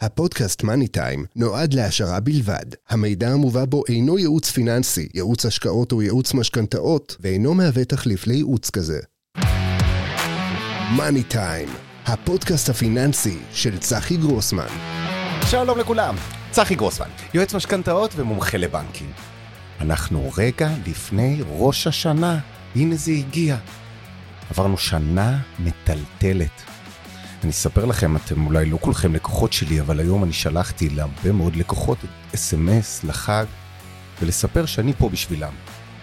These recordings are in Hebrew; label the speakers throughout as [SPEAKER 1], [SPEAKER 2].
[SPEAKER 1] הפודקאסט מאני טיים נועד להעשרה בלבד. המידע המובא בו אינו ייעוץ פיננסי, ייעוץ השקעות או ייעוץ משכנתאות, ואינו מהווה תחליף לייעוץ כזה. מאני טיים, הפודקאסט הפיננסי של צחי גרוסמן.
[SPEAKER 2] שלום לכולם, צחי גרוסמן, יועץ משכנתאות ומומחה לבנקים. אנחנו רגע לפני ראש השנה, הנה זה הגיע. עברנו שנה מטלטלת. אני אספר לכם, אתם אולי לא כולכם לקוחות שלי, אבל היום אני שלחתי להרבה מאוד לקוחות אס.אם.אס לחג, ולספר שאני פה בשבילם,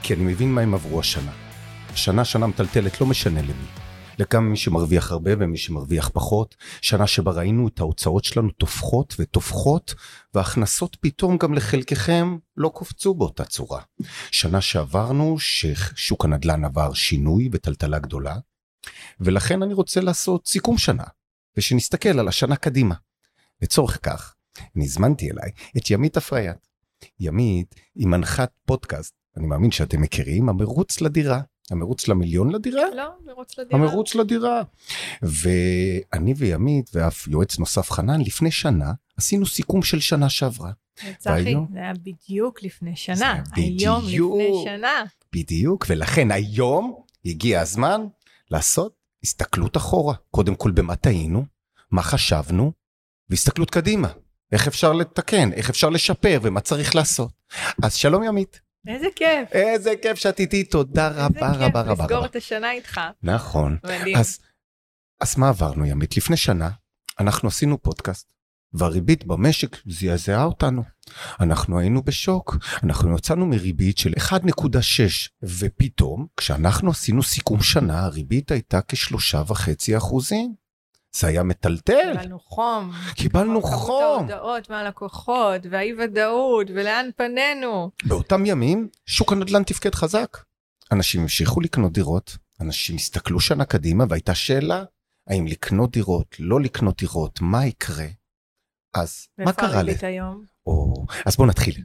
[SPEAKER 2] כי אני מבין מה הם עברו השנה. השנה, שנה מטלטלת, לא משנה למי. לכמה מי שמרוויח הרבה ומי שמרוויח פחות, שנה שבה ראינו את ההוצאות שלנו תופחות ותופחות, וההכנסות פתאום גם לחלקכם לא קופצו באותה צורה. שנה שעברנו, ששוק הנדל"ן עבר שינוי וטלטלה גדולה, ולכן אני רוצה לעשות סיכום שנה, ושנסתכל על השנה קדימה. לצורך כך, אני הזמנתי אליי את ימית אפריאט. ימית היא מנחת פודקאסט, אני מאמין שאתם מכירים, המרוץ לדירה. המרוץ למיליון לדירה?
[SPEAKER 3] לא, מרוץ לדירה.
[SPEAKER 2] המרוץ לדירה. ואני וימית ואף יועץ נוסף חנן, לפני שנה עשינו סיכום של שנה שעברה.
[SPEAKER 3] צחי, זה היה בדיוק לפני שנה.
[SPEAKER 2] זה היה
[SPEAKER 3] היום
[SPEAKER 2] בדיוק.
[SPEAKER 3] לפני שנה.
[SPEAKER 2] בדיוק, ולכן היום הגיע הזמן לעשות הסתכלות אחורה. קודם כל במה טעינו, מה חשבנו, והסתכלות קדימה. איך אפשר לתקן, איך אפשר לשפר ומה צריך לעשות. אז שלום ימית.
[SPEAKER 3] איזה כיף.
[SPEAKER 2] איזה כיף שאת איתי, תודה רבה
[SPEAKER 3] איזה
[SPEAKER 2] רבה
[SPEAKER 3] כיף
[SPEAKER 2] רבה
[SPEAKER 3] לסגור
[SPEAKER 2] רבה.
[SPEAKER 3] את השנה איתך.
[SPEAKER 2] נכון.
[SPEAKER 3] מדהים.
[SPEAKER 2] אז, אז מה עברנו ימית? לפני שנה אנחנו עשינו פודקאסט, והריבית במשק זעזעה אותנו. אנחנו היינו בשוק, אנחנו יצאנו מריבית של 1.6, ופתאום כשאנחנו עשינו סיכום שנה הריבית הייתה כשלושה וחצי אחוזים. זה היה מטלטל,
[SPEAKER 3] קיבלנו חום.
[SPEAKER 2] קיבלנו
[SPEAKER 3] כמות
[SPEAKER 2] חום.
[SPEAKER 3] ההודעות מהלקוחות, והאי ודאות, ולאן פנינו.
[SPEAKER 2] באותם ימים שוק הנדל"ן תפקד חזק. אנשים המשיכו לקנות דירות, אנשים הסתכלו שנה קדימה והייתה שאלה, האם לקנות דירות, לא לקנות דירות, מה יקרה? אז מה
[SPEAKER 3] ואיפה
[SPEAKER 2] קרה
[SPEAKER 3] הריבית
[SPEAKER 2] לי?
[SPEAKER 3] היום?
[SPEAKER 2] או, אז בואו נתחיל.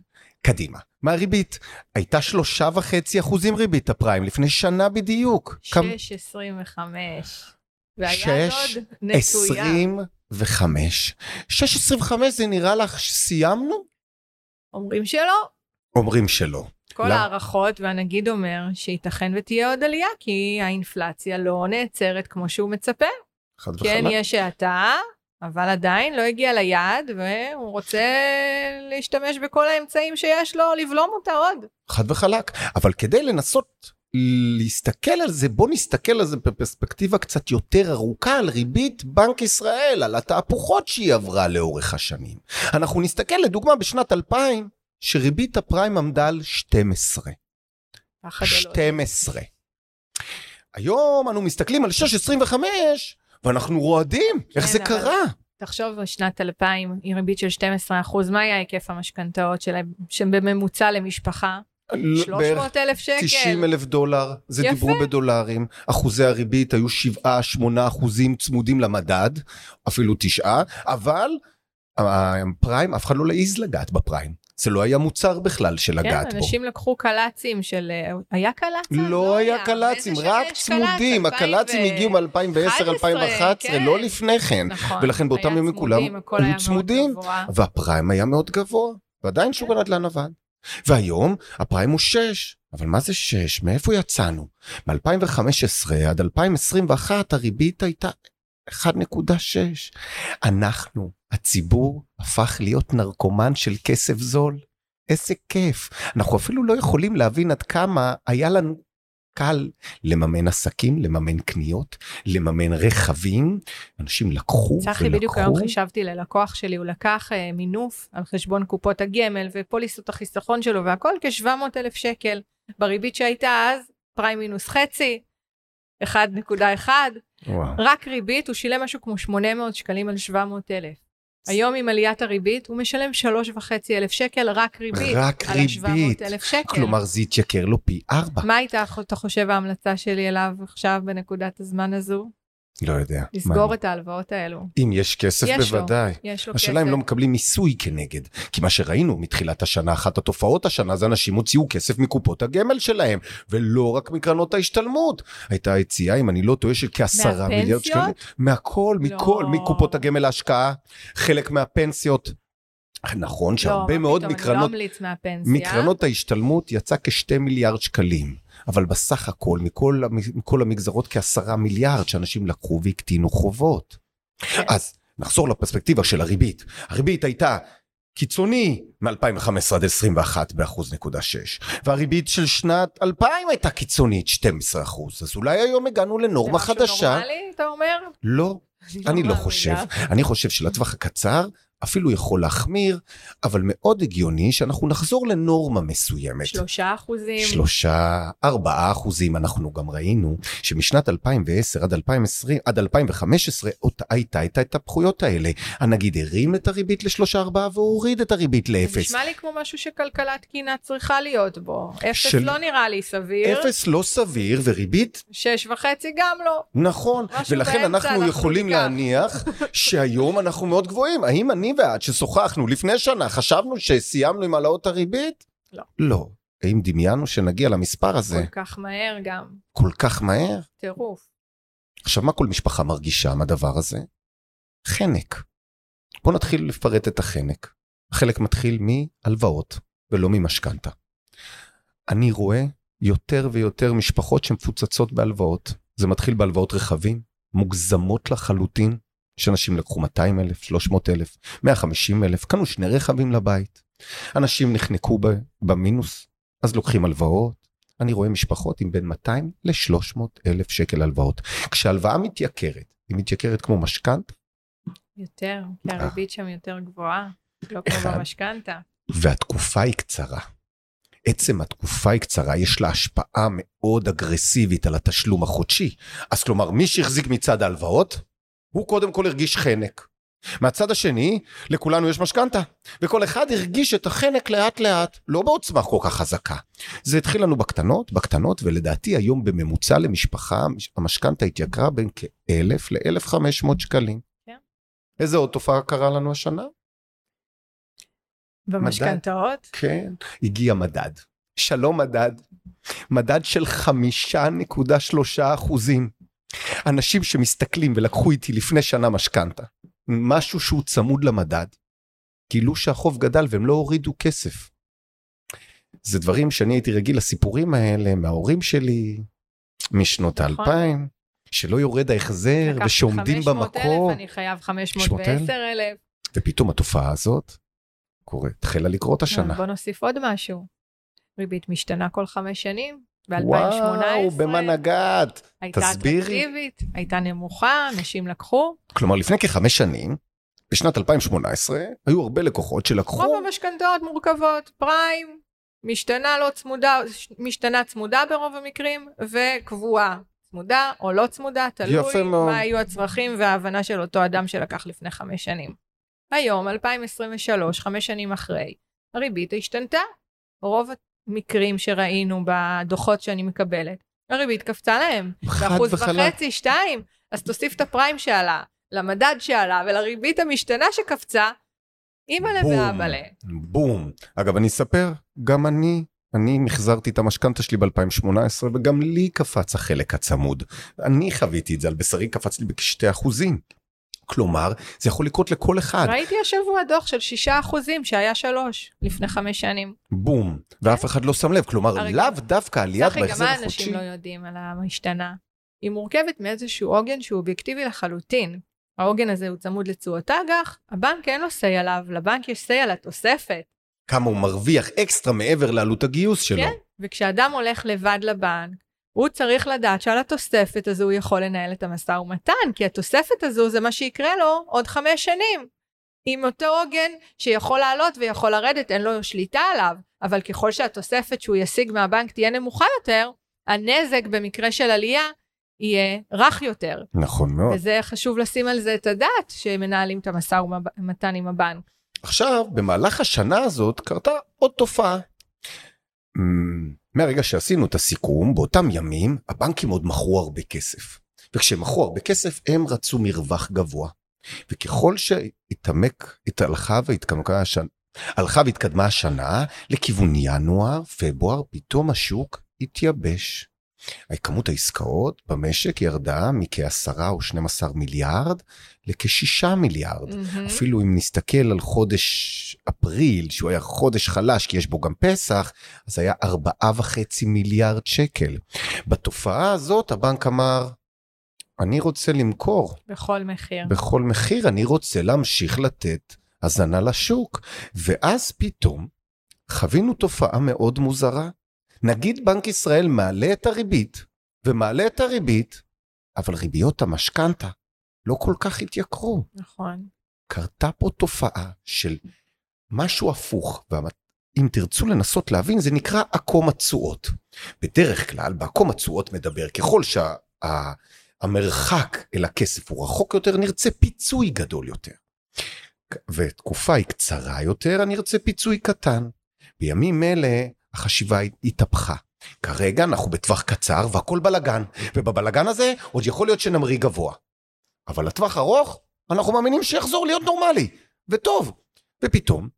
[SPEAKER 2] קדימה. מה הריבית? הייתה שלושה וחצי אחוזים ריבית הפריים לפני שנה בדיוק. כמה-
[SPEAKER 3] 6.25.
[SPEAKER 2] שש. עשרים וחמש. שש עשרים וחמש זה נראה לך שסיימנו?
[SPEAKER 3] אומרים שלא.
[SPEAKER 2] אומרים שלא.
[SPEAKER 3] כל? ההערכות, והנגיד אומר שייתכן ותהיה עוד עלייה, כי האינפלציה לא נעצרת כמו שהוא מצפה.
[SPEAKER 2] חד
[SPEAKER 3] כן,
[SPEAKER 2] וחלק.
[SPEAKER 3] יש האטה, אבל עדיין לא הגיע ליעד, והוא רוצה להשתמש בכל האמצעים שיש לו, לבלום אותה עוד.
[SPEAKER 2] חד וחלק. אבל כדי לנסות להסתכל על זה, בוא נסתכל על זה בפרספקטיבה קצת יותר ארוכה על ריבית בנק ישראל, על התהפוכות שהיא עברה לאורך השנים. אנחנו נסתכל לדוגמה בשנת 2000, שריבית הפריים עמדה על 12.
[SPEAKER 3] פחד אלוהים.
[SPEAKER 2] 12. היום אנו מסתכלים על 6.25 ואנחנו רועדים, איך
[SPEAKER 3] כן,
[SPEAKER 2] זה קרה?
[SPEAKER 3] תחשוב, בשנת 2000 היא ריבית של 12%, מה היה היקף המשכנתאות שלהם, שהם בממוצע למשפחה? 300 אלף שקל.
[SPEAKER 2] 90 אלף דולר, זה
[SPEAKER 3] יפה.
[SPEAKER 2] דיברו בדולרים, אחוזי הריבית היו 7-8 אחוזים צמודים למדד, אפילו 9, אבל הפריים, אף אחד לא העז לגעת בפריים, זה לא היה מוצר בכלל של
[SPEAKER 3] כן,
[SPEAKER 2] לגעת בו.
[SPEAKER 3] אנשים לקחו קל"צים של... היה קל"צ?
[SPEAKER 2] לא היה קל"צים, רק צמודים,
[SPEAKER 3] קל"צ?
[SPEAKER 2] הקל"צים
[SPEAKER 3] 2000
[SPEAKER 2] הגיעו מ-2010-2011,
[SPEAKER 3] כן.
[SPEAKER 2] לא לפני כן.
[SPEAKER 3] נכון.
[SPEAKER 2] ולכן באותם ימים כולם היו צמודים. והפריים היה מאוד גבוה, ועדיין שוק הנדל"ן עבד. והיום הפריים הוא 6, אבל מה זה 6? מאיפה יצאנו? מ-2015 עד 2021 הריבית הייתה 1.6. אנחנו, הציבור, הפך להיות נרקומן של כסף זול. איזה כיף. אנחנו אפילו לא יכולים להבין עד כמה היה לנו קל לממן עסקים, לממן קניות, לממן רכבים. אנשים לקחו
[SPEAKER 3] צחי,
[SPEAKER 2] ולקחו.
[SPEAKER 3] בדיוק היום חישבתי ללקוח שלי, הוא לקח אה, מינוף על חשבון קופות הגמל ופוליסות החיסכון שלו והכל כ-700 אלף שקל. בריבית שהייתה אז, פריים מינוס חצי, 1.1,
[SPEAKER 2] וואו.
[SPEAKER 3] רק ריבית, הוא שילם משהו כמו 800 שקלים על 700 אלף. היום עם עליית הריבית, הוא משלם 3.5 אלף שקל רק ריבית.
[SPEAKER 2] רק
[SPEAKER 3] על
[SPEAKER 2] ריבית.
[SPEAKER 3] ה-700 אלף שקל.
[SPEAKER 2] כלומר זה התייקר לו פי ארבע.
[SPEAKER 3] מה הייתה, אתה חושב, ההמלצה שלי אליו עכשיו בנקודת הזמן הזו?
[SPEAKER 2] לא יודע.
[SPEAKER 3] לסגור
[SPEAKER 2] מה-
[SPEAKER 3] את ההלוואות האלו.
[SPEAKER 2] אם יש כסף
[SPEAKER 3] יש לו,
[SPEAKER 2] בוודאי.
[SPEAKER 3] יש לו
[SPEAKER 2] השאלה אם
[SPEAKER 3] כסף.
[SPEAKER 2] לא מקבלים מיסוי כנגד. כי מה שראינו מתחילת השנה, אחת התופעות השנה זה אנשים הוציאו כסף מקופות הגמל שלהם, ולא רק מקרנות ההשתלמות. הייתה יציאה, אם אני לא טועה, של כעשרה מיליארד
[SPEAKER 3] מהפנסיות?
[SPEAKER 2] שקלים. מהכל, מכל,
[SPEAKER 3] לא.
[SPEAKER 2] מקופות הגמל להשקעה, חלק מהפנסיות. נכון שהרבה
[SPEAKER 3] לא,
[SPEAKER 2] מאוד
[SPEAKER 3] מה פתאום, אני
[SPEAKER 2] מקרנות,
[SPEAKER 3] לא אמליץ מהפנסיה.
[SPEAKER 2] מקרנות ההשתלמות יצא כשתי מיליארד שקלים. אבל בסך הכל, מכל, מכל המגזרות כעשרה מיליארד שאנשים לקחו והקטינו חובות. אז נחזור לפרספקטיבה של הריבית. הריבית הייתה קיצוני מ-2015 עד 21 באחוז נקודה 6, והריבית של שנת 2000 הייתה קיצונית 12 אחוז, אז אולי היום הגענו לנורמה
[SPEAKER 3] זה משהו
[SPEAKER 2] חדשה.
[SPEAKER 3] נורמלי, אתה אומר?
[SPEAKER 2] לא, אני לא
[SPEAKER 3] מאמינה.
[SPEAKER 2] חושב. אני חושב שלטווח הקצר אפילו יכול להחמיר, אבל מאוד הגיוני שאנחנו נחזור לנורמה מסוימת.
[SPEAKER 3] שלושה אחוזים.
[SPEAKER 2] שלושה, ארבעה אחוזים, אנחנו גם ראינו שמשנת 2010 עד 2020, עד 2015, אותה- הייתה את ההתהפכויות האלה. הנגיד הרים את הריבית לשלושה ארבעה והוריד את הריבית
[SPEAKER 3] זה
[SPEAKER 2] לאפס.
[SPEAKER 3] נשמע לי כמו משהו שכלכלה תקינה צריכה להיות בו. אפס
[SPEAKER 2] של-
[SPEAKER 3] לא נראה לי סביר.
[SPEAKER 2] אפס לא סביר וריבית
[SPEAKER 3] שש וחצי גם לא.
[SPEAKER 2] נכון, ולכן אנחנו יכולים. להניח שהיום אנחנו מאוד גבוהים. האם אני ואת ששוחחנו לפני שנה חשבנו שסיימנו עם העלאות הריבית?
[SPEAKER 3] לא.
[SPEAKER 2] לא. האם דמיינו שנגיע למספר הזה
[SPEAKER 3] כל כך מהר גם.
[SPEAKER 2] כל כך מהר?
[SPEAKER 3] טירוף.
[SPEAKER 2] עכשיו, מה כל משפחה מרגישה מהדבר הזה? חנק. בוא נתחיל לפרט את החנק. החלק מתחיל מהלוואות ולא ממשכנתה. אני רואה יותר ויותר משפחות שמפוצצות בהלוואות. זה מתחיל בהלוואות רכבים, מוגזמות לחלוטין, שאנשים לקחו 200 אלף, 300 אלף, 150 אלף, קנו שני רכבים לבית. אנשים נחנקו ב- במינוס, אז לוקחים הלוואות. אני רואה משפחות עם בין 200 ל-300 אלף שקל הלוואות. כשהלוואה מתייקרת, היא מתייקרת כמו משכנתה,
[SPEAKER 3] יותר, כי הריבית שם יותר גבוהה. לא. כמו במשכנתה.
[SPEAKER 2] והתקופה היא קצרה. עצם התקופה היא קצרה, יש לה השפעה מאוד אגרסיבית על התשלום החודשי. אז כלומר, מי שהחזיק מצד ההלוואות, הוא קודם כל הרגיש חנק. מהצד השני, לכולנו יש משכנתה, וכל אחד הרגיש את החנק לאט לאט, לא בעוצמה כל כך חזקה. זה התחיל לנו בקטנות, בקטנות, ולדעתי היום בממוצע למשפחה, המשכנתה התייקרה בין כ-1,000 ל-1,500 שקלים.
[SPEAKER 3] כן.
[SPEAKER 2] איזה עוד תופעה קרה לנו השנה?
[SPEAKER 3] במשכנתאות?
[SPEAKER 2] כן, הגיע מדד. שלום מדד. מדד של חמישה נקודה שלושה אחוזים. אנשים שמסתכלים ולקחו איתי לפני שנה משכנתה, משהו שהוא צמוד למדד, גילו שהחוב גדל והם לא הורידו כסף. זה דברים שאני הייתי רגיל לסיפורים האלה מההורים שלי, משנות
[SPEAKER 3] נכון.
[SPEAKER 2] האלפיים, שלא יורד ההחזר
[SPEAKER 3] לקחתי
[SPEAKER 2] ושעומדים
[SPEAKER 3] 500,000,
[SPEAKER 2] במקום,
[SPEAKER 3] אני חייב
[SPEAKER 2] 500,000?
[SPEAKER 3] 510,000.
[SPEAKER 2] ופתאום התופעה הזאת קורית, התחילה לקרות השנה.
[SPEAKER 3] בוא נוסיף עוד משהו. ריבית משתנה כל חמש שנים. ב-2018
[SPEAKER 2] וואו, במה נגעת?
[SPEAKER 3] הייתה
[SPEAKER 2] תסבירי.
[SPEAKER 3] אטרקטיבית, הייתה נמוכה, אנשים לקחו.
[SPEAKER 2] כלומר, לפני כחמש שנים, בשנת 2018, היו הרבה לקוחות שלקחו...
[SPEAKER 3] רוב המשכנתאות מורכבות, פריים, משתנה לא צמודה, משתנה צמודה ברוב המקרים, וקבועה. צמודה או לא צמודה, תלוי. מה היו הצרכים וההבנה של אותו אדם שלקח לפני חמש שנים. היום, 2023, חמש שנים אחרי, הריבית השתנתה. רוב המקרים שראינו בדוחות שאני מקבלת, הריבית קפצה להם. באחוז. וחצי, שתיים. אז תוסיף את הפריים שעלה, למדד שעלה ולריבית המשתנה שקפצה, אימא'לה. ואבא'לה.
[SPEAKER 2] בום. אגב, אני אספר, גם אני, אני מחזרתי את המשכנתה שלי ב-2018, וגם לי קפץ החלק הצמוד. אני חוויתי את זה, על בשרי קפץ לי בכשתי אחוזים. כלומר, זה יכול לקרות לכל אחד.
[SPEAKER 3] ראיתי השבוע דוח של שישה אחוזים שהיה שלוש לפני חמש שנים.
[SPEAKER 2] בום. ואף אחד לא שם לב. כלומר. לאו דווקא עליית
[SPEAKER 3] צחי, גם
[SPEAKER 2] בהחזר
[SPEAKER 3] מה
[SPEAKER 2] החודשי.
[SPEAKER 3] אנשים לא יודעים על המשתנה? היא מורכבת מאיזשהו עוגן שהוא אובייקטיבי לחלוטין. העוגן הזה הוא צמוד לתשואות אג"ח, הבנק אין לו say עליו, לבנק יש say על התוספת.
[SPEAKER 2] כמה הוא מרוויח אקסטרה מעבר לעלות הגיוס שלו.
[SPEAKER 3] כן, וכשאדם הולך לבד לבנק, הוא צריך לדעת שעל התוספת הזו הוא יכול לנהל את המשא ומתן, כי התוספת הזו זה מה שיקרה לו עוד חמש שנים. עם אותו עוגן שיכול לעלות ויכול לרדת, אין לו שליטה עליו, אבל ככל שהתוספת שהוא ישיג מהבנק תהיה נמוכה יותר, הנזק במקרה של עלייה יהיה רך יותר.
[SPEAKER 2] נכון מאוד.
[SPEAKER 3] וזה חשוב לשים על זה את הדעת שמנהלים את המשא ומתן עם הבנק.
[SPEAKER 2] עכשיו, במהלך השנה הזאת קרתה עוד תופעה. מהרגע שעשינו את הסיכום, באותם ימים הבנקים עוד מכרו הרבה כסף. וכשהם מכרו הרבה כסף, הם רצו מרווח גבוה. וככל שהתעמק, התהלכה והתקמקה השנה, הלכה והתקדמה השנה לכיוון ינואר, פברואר, פתאום השוק התייבש. כמות העסקאות במשק ירדה מכ-10 או 12 מיליארד לכ-6 מיליארד.
[SPEAKER 3] מהמם.
[SPEAKER 2] אפילו אם נסתכל על חודש אפריל, שהוא היה חודש חלש כי יש בו גם פסח, אז היה 4.5 מיליארד שקל. בתופעה הזאת הבנק אמר, אני רוצה למכור
[SPEAKER 3] בכל מחיר.
[SPEAKER 2] בכל מחיר, אני רוצה להמשיך לתת הזנה לשוק. ואז פתאום חווינו תופעה מאוד מוזרה. נגיד בנק ישראל מעלה את הריבית, ומעלה את הריבית, אבל ריביות המשכנתה לא כל כך התייקרו.
[SPEAKER 3] נכון.
[SPEAKER 2] קרתה פה תופעה של משהו הפוך, ואם תרצו לנסות להבין, זה נקרא עקום התשואות. בדרך כלל, בעקום התשואות מדבר, ככל שהמרחק אל הכסף הוא רחוק יותר, נרצה פיצוי גדול יותר. ותקופה היא קצרה יותר, אני ארצה פיצוי קטן. בימים אלה החשיבה התהפכה. כרגע אנחנו בטווח קצר והכל בלגן, ובבלגן הזה עוד יכול להיות שנמריא גבוה. אבל לטווח ארוך, אנחנו מאמינים שיחזור להיות נורמלי, וטוב. ופתאום,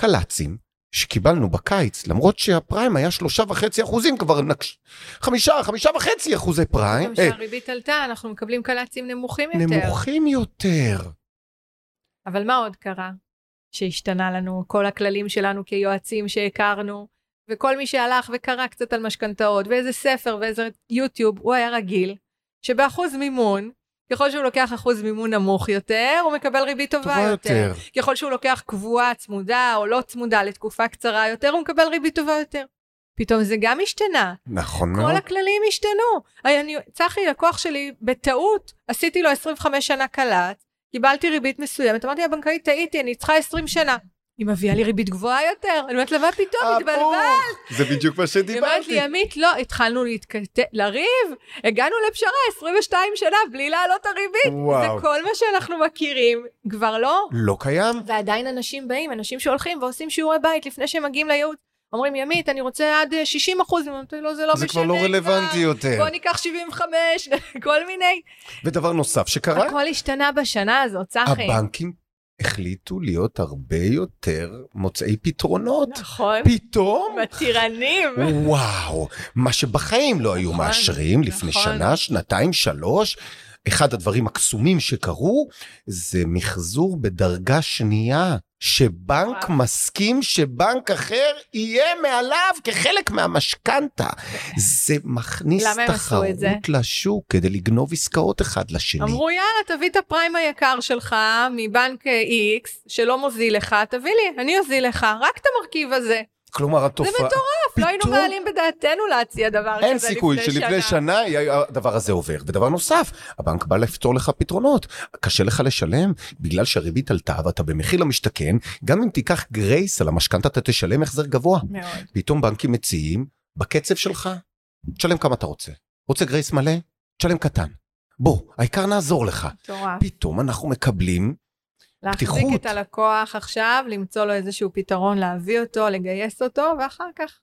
[SPEAKER 2] קל"צים שקיבלנו בקיץ, למרות שהפריים היה שלושה וחצי אחוזים, כבר נקש... חמישה, חמישה וחצי אחוזי פריים,
[SPEAKER 3] גם
[SPEAKER 2] אה,
[SPEAKER 3] כשהריבית עלתה, אנחנו מקבלים קל"צים נמוכים יותר.
[SPEAKER 2] נמוכים יותר.
[SPEAKER 3] אבל מה עוד קרה? שהשתנה לנו כל הכללים שלנו כיועצים שהכרנו, וכל מי שהלך וקרא קצת על משכנתאות, ואיזה ספר ואיזה יוטיוב, הוא היה רגיל שבאחוז מימון, ככל שהוא לוקח אחוז מימון נמוך יותר, הוא מקבל ריבית טובה,
[SPEAKER 2] טובה יותר.
[SPEAKER 3] ככל שהוא לוקח קבועה צמודה או לא צמודה לתקופה קצרה יותר, הוא מקבל ריבית טובה יותר. פתאום זה גם השתנה.
[SPEAKER 2] נכון מאוד.
[SPEAKER 3] כל הכללים השתנו. אני, צחי, לקוח שלי, בטעות, עשיתי לו 25 שנה קלט, קיבלתי ריבית מסוימת, אמרתי לבנקאית, טעיתי, אני צריכה 20 שנה. היא מביאה לי ריבית גבוהה יותר. אני אומרת לה, מה פתאום,
[SPEAKER 2] הפוך.
[SPEAKER 3] התבלבלת.
[SPEAKER 2] זה בדיוק מה
[SPEAKER 3] היא אומרת
[SPEAKER 2] שדיברתי.
[SPEAKER 3] לי, עמית, לא, התחלנו להתכת... לריב, הגענו לפשרה 22 שנה בלי להעלות הריבית.
[SPEAKER 2] וואו.
[SPEAKER 3] זה כל מה שאנחנו מכירים, כבר לא.
[SPEAKER 2] לא קיים?
[SPEAKER 3] ועדיין אנשים באים, אנשים שהולכים ועושים שיעורי בית לפני שהם מגיעים לייעוץ. אומרים, ימית, אני רוצה עד אה, 60 אחוז, אמרתי לו, זה לא
[SPEAKER 2] זה
[SPEAKER 3] משנה
[SPEAKER 2] כבר לא רלוונטי יותר.
[SPEAKER 3] בוא ניקח 75, כל מיני.
[SPEAKER 2] ודבר נוסף שקרה,
[SPEAKER 3] הכל השתנה בשנה הזאת, צחי.
[SPEAKER 2] הבנקים החליטו להיות הרבה יותר מוצאי פתרונות.
[SPEAKER 3] נכון.
[SPEAKER 2] פתאום,
[SPEAKER 3] מתירנים.
[SPEAKER 2] וואו, מה שבחיים לא היו
[SPEAKER 3] נכון,
[SPEAKER 2] מאשרים לפני
[SPEAKER 3] נכון.
[SPEAKER 2] שנה, שנתיים, שלוש. אחד הדברים הקסומים שקרו זה מחזור בדרגה שנייה, שבנק
[SPEAKER 3] וואו.
[SPEAKER 2] מסכים שבנק אחר יהיה מעליו כחלק מהמשכנתה. זה מכניס? תחרות לשוק כדי לגנוב עסקאות אחד לשני.
[SPEAKER 3] אמרו, יאללה, תביא את הפריים היקר שלך מבנק X, שלא מוזיל לך, תביא לי, אני אוזיל לך, רק את המרכיב הזה.
[SPEAKER 2] כלומר, התופעה...
[SPEAKER 3] מטורף, לא היינו מעלים בדעתנו להציע דבר כזה
[SPEAKER 2] אין
[SPEAKER 3] לפני שנה.
[SPEAKER 2] סיכוי שלפני שנה הדבר הזה עובר. ודבר נוסף, הבנק בא לפתור לך פתרונות. קשה לך לשלם בגלל שהריבית עלתה ואתה במחיר למשתכן, גם אם תיקח גרייס על המשכנתה אתה תשלם החזר גבוה.
[SPEAKER 3] מאוד.
[SPEAKER 2] פתאום בנקים מציעים, בקצב שלך, תשלם כמה אתה רוצה. רוצה גרייס מלא? תשלם קטן. בוא, העיקר נעזור לך.
[SPEAKER 3] מטורף.
[SPEAKER 2] פתאום אנחנו מקבלים,
[SPEAKER 3] להחזיק
[SPEAKER 2] פתיחות.
[SPEAKER 3] את הלקוח עכשיו, למצוא לו איזשהו פתרון, להביא אותו, לגייס אותו, ואחר כך.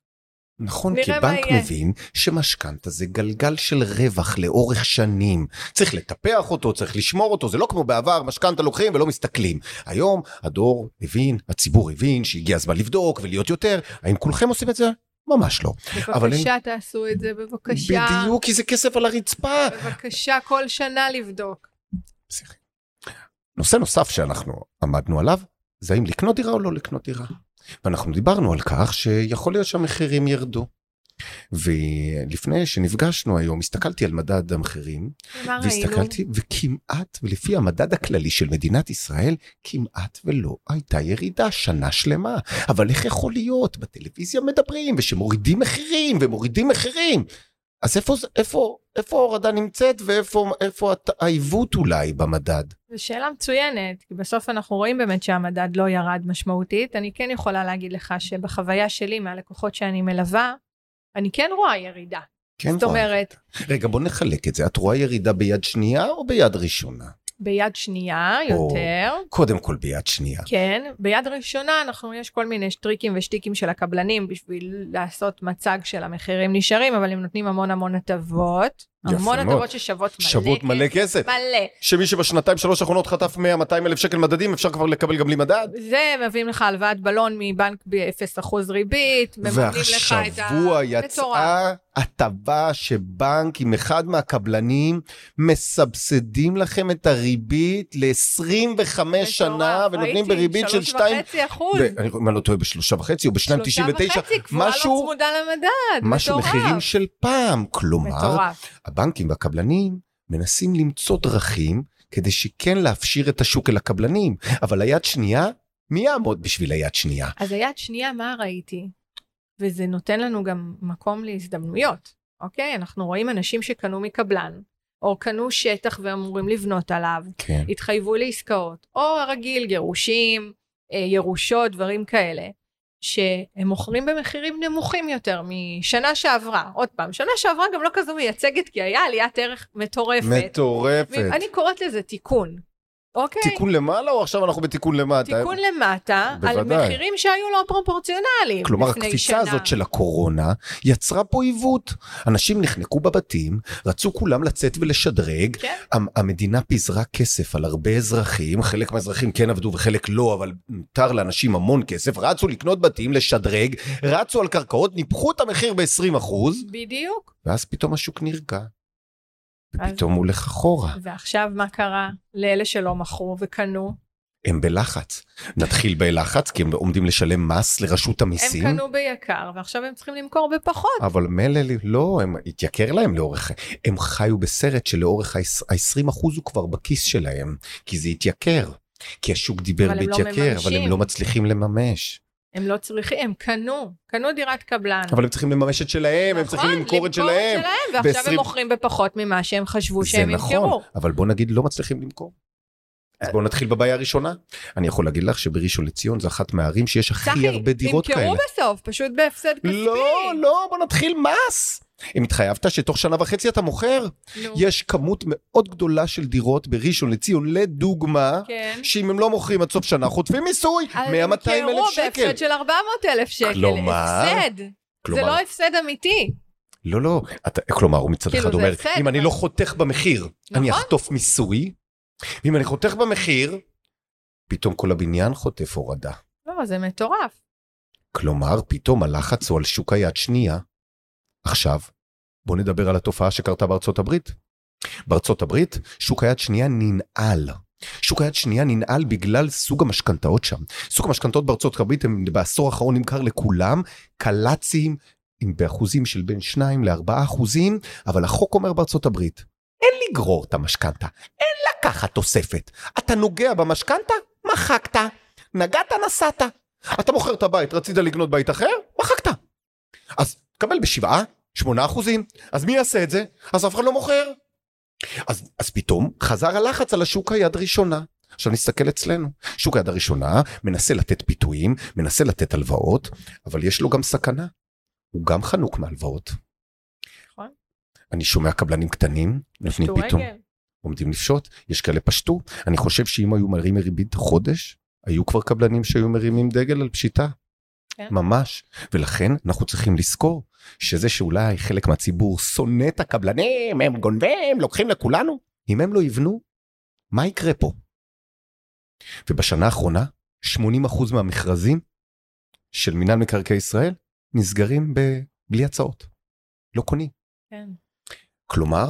[SPEAKER 2] נכון, כי בנק. מבין שמשכנתה זה גלגל של רווח לאורך שנים. צריך לטפח אותו, צריך לשמור אותו, זה לא כמו בעבר, משכנתה לוקחים ולא מסתכלים. היום הדור הבין, הציבור הבין שהגיע הזמן לבדוק ולהיות יותר. האם כולכם עושים את זה? ממש לא. אבל
[SPEAKER 3] בבקשה תעשו את זה, בבקשה.
[SPEAKER 2] בדיוק, כי זה כסף על הרצפה.
[SPEAKER 3] בבקשה, כל שנה לבדוק.
[SPEAKER 2] פסיכי. נושא נוסף שאנחנו עמדנו עליו, זה האם לקנות דירה או לא לקנות דירה. ואנחנו דיברנו על כך שיכול להיות שהמחירים ירדו. ולפני שנפגשנו היום, הסתכלתי על מדד המחירים,
[SPEAKER 3] מה ראינו?
[SPEAKER 2] והסתכלתי, וכמעט, ולפי המדד הכללי של מדינת ישראל, כמעט ולא הייתה ירידה שנה שלמה. אבל איך יכול להיות? בטלוויזיה מדברים, ושמורידים מחירים, ומורידים מחירים. אז איפה, איפה, איפה ההורדה נמצאת, ואיפה העיוות אולי במדד?
[SPEAKER 3] זו שאלה מצוינת, כי בסוף אנחנו רואים באמת שהמדד לא ירד משמעותית. אני כן יכולה להגיד לך שבחוויה שלי, מהלקוחות שאני מלווה, אני כן רואה ירידה.
[SPEAKER 2] כן,
[SPEAKER 3] זאת
[SPEAKER 2] רואה.
[SPEAKER 3] אומרת,
[SPEAKER 2] רגע, בוא נחלק את זה. את רואה ירידה ביד שנייה או ביד ראשונה?
[SPEAKER 3] ביד שנייה
[SPEAKER 2] או-
[SPEAKER 3] יותר,
[SPEAKER 2] קודם כל ביד שנייה.
[SPEAKER 3] כן, ביד ראשונה אנחנו, יש כל מיני טריקים ושטיקים של הקבלנים בשביל לעשות מצג של המחירים נשארים, אבל הם נותנים המון המון הטבות, המון. הטבות ששוות מלא
[SPEAKER 2] שוות מלא כסף.
[SPEAKER 3] מלא.
[SPEAKER 2] שמי שבשנתיים שלוש האחרונות חטף 100-200 אלף שקל מדדים, אפשר כבר לקבל גם בלי מדד.
[SPEAKER 3] זה מביאים לך הלוואת בלון מבנק ב-0% ריבית, מממנים לך את ה...
[SPEAKER 2] והשבוע. יצאה הטבה שבנק עם אחד מהקבלנים מסבסדים לכם את הריבית ל-25 שנה ונותנים בריבית של 2...
[SPEAKER 3] ראיתי, 3.5 אחוז.
[SPEAKER 2] אם אני לא טועה בשלושה וחצי או בשניים תשעים ותשע,
[SPEAKER 3] 3.5, קבועה לא
[SPEAKER 2] משהו-
[SPEAKER 3] צמודה למדד.
[SPEAKER 2] משהו
[SPEAKER 3] מטורף.
[SPEAKER 2] מחירים של פעם. כלומר,
[SPEAKER 3] מטורף.
[SPEAKER 2] הבנקים והקבלנים מנסים למצוא דרכים כדי שכן להפשיר את השוק אל הקבלנים, אבל היד שנייה, מי יעמוד בשביל היד שנייה?
[SPEAKER 3] אז היד שנייה, מה ראיתי? וזה נותן לנו גם מקום להזדמנויות, אוקיי? אנחנו רואים אנשים שקנו מקבלן, או קנו שטח ואמורים לבנות עליו,
[SPEAKER 2] כן.
[SPEAKER 3] התחייבו לעסקאות, או הרגיל, גירושים, אה, ירושות, דברים כאלה, שהם מוכרים במחירים נמוכים יותר משנה שעברה. עוד פעם, שנה שעברה גם לא כזו מייצגת, כי היה עליית ערך מטורפת.
[SPEAKER 2] מטורפת.
[SPEAKER 3] אני קוראת לזה תיקון, אוקיי?
[SPEAKER 2] תיקון למעלה או עכשיו אנחנו בתיקון למטה?
[SPEAKER 3] תיקון למטה, על
[SPEAKER 2] בוודאי.
[SPEAKER 3] מחירים שהיו לא פרופורציונליים
[SPEAKER 2] כלומר, הקפיצה
[SPEAKER 3] שנה.
[SPEAKER 2] הזאת של הקורונה יצרה פה עיוות. אנשים נחנקו בבתים, רצו כולם לצאת ולשדרג.
[SPEAKER 3] כן.
[SPEAKER 2] המ- המדינה פיזרה כסף על הרבה אזרחים, חלק מהאזרחים כן עבדו וחלק לא, אבל מותר לאנשים המון כסף, רצו לקנות בתים, לשדרג, רצו על קרקעות, ניפחו את המחיר ב-20
[SPEAKER 3] בדיוק.
[SPEAKER 2] ואז פתאום השוק נרגע.
[SPEAKER 3] אז-
[SPEAKER 2] ופתאום הוא הולך אחורה.
[SPEAKER 3] ועכשיו מה קרה לאלה שלא מכרו וקנו?
[SPEAKER 2] הם בלחץ. נתחיל בלחץ, כי הם עומדים לשלם מס לרשות
[SPEAKER 3] הם
[SPEAKER 2] המיסים.
[SPEAKER 3] קנו ביקר ועכשיו הם צריכים למכור בפחות.
[SPEAKER 2] אבל מילא, לא, הם התייקר להם לאורך, הם חיו בסרט שלאורך ה-20% הוא כבר בכיס שלהם, כי זה התייקר. כי השוק דיבר
[SPEAKER 3] אבל הם לא
[SPEAKER 2] בהתייקר, אבל הם. לא מצליחים לממש.
[SPEAKER 3] הם לא צריכים, הם קנו, קנו דירת קבלן.
[SPEAKER 2] אבל הם צריכים לממש את שלהם, הם צריכים
[SPEAKER 3] נכון,
[SPEAKER 2] למכור את שלהם.
[SPEAKER 3] ועכשיו הם
[SPEAKER 2] ב-עשרים-
[SPEAKER 3] מוכרים בפחות ממה שהם חשבו
[SPEAKER 2] זה
[SPEAKER 3] שהם
[SPEAKER 2] נכון,
[SPEAKER 3] ימכרו.
[SPEAKER 2] אבל בוא נגיד לא מצליחים למכור. אז בואו נתחיל בבעיה הראשונה. אני יכול להגיד לך שבראשון לציון זה אחת מהערים שיש הכי
[SPEAKER 3] צחי,
[SPEAKER 2] הרבה דירות כאלה.
[SPEAKER 3] תמכרו בסוף, פשוט בהפסד כספי.
[SPEAKER 2] לא, לא, בוא נתחיל מס. אם התחייבת שתוך שנה וחצי אתה מוכר,
[SPEAKER 3] נו,
[SPEAKER 2] יש כמות מאוד גדולה של דירות בראשון לציון, לדוגמה,
[SPEAKER 3] כן.
[SPEAKER 2] שאם הם לא מוכרים עד סוף שנה חוטפים מיסוי, 100-200 אלף
[SPEAKER 3] ימכרו
[SPEAKER 2] שקל.
[SPEAKER 3] בהפסד של 400 אלף שקל.
[SPEAKER 2] כלומר?
[SPEAKER 3] הפסד. זה
[SPEAKER 2] כלומר,
[SPEAKER 3] לא הפסד אמיתי.
[SPEAKER 2] לא, לא, אתה, כלומר, הוא מצד
[SPEAKER 3] כאילו,
[SPEAKER 2] אחד
[SPEAKER 3] זה
[SPEAKER 2] אומר,
[SPEAKER 3] הפסד,
[SPEAKER 2] אם אני לא חותך במחיר, אני
[SPEAKER 3] נכון.
[SPEAKER 2] אחטוף מיסוי, ואם אני חותך במחיר, פתאום כל הבניין חוטף הורדה.
[SPEAKER 3] לא, זה מטורף.
[SPEAKER 2] כלומר, פתאום הלחץ הוא על שוק היד שנייה. עכשיו, בוא נדבר על התופעה שקרתה בארצות הברית. בארצות הברית, שוק היד שנייה ננעל. שוק היד שנייה ננעל בגלל סוג המשכנתאות שם. סוג המשכנתאות בארצות הברית הם בעשור האחרון נמכר לכולם, קל"צים עם באחוזים של בין 2 ל-4 אחוזים, אבל החוק אומר בארצות הברית, אין לגרור את המשכנתה, אין לקחת תוספת. אתה נוגע במשכנתה, מחקת. נגעת, נסעת. אתה מוכר את הבית, רצית לקנות בית אחר, מחקת. אז תקבל בשבעה, שמונה אחוזים. אז מי יעשה את זה? אז אף אחד לא מוכר. אז, אז פתאום חזר הלחץ על השוק היד ראשונה. עכשיו נסתכל אצלנו. שוק היד הראשונה מנסה לתת פיתויים, מנסה לתת הלוואות, אבל יש לו גם סכנה. הוא גם חנוק מהלוואות.
[SPEAKER 3] נכון.
[SPEAKER 2] אני שומע קבלנים קטנים, נותנים פתאום,
[SPEAKER 3] רגל.
[SPEAKER 2] עומדים לפשוט, יש כאלה פשטו. אני חושב שאם היו מרימים ריבית חודש, היו כבר קבלנים שהיו מרימים דגל על פשיטה.
[SPEAKER 3] כן.
[SPEAKER 2] ממש. ולכן אנחנו צריכים לזכור שזה שאולי חלק מהציבור שונא את הקבלנים, הם גונבים, לוקחים לכולנו. אם הם לא יבנו, מה יקרה פה? ובשנה האחרונה, 80% מהמכרזים של מינהל מקרקעי ישראל נסגרים ב... בלי הצעות. לא קונים.
[SPEAKER 3] כן.
[SPEAKER 2] כלומר,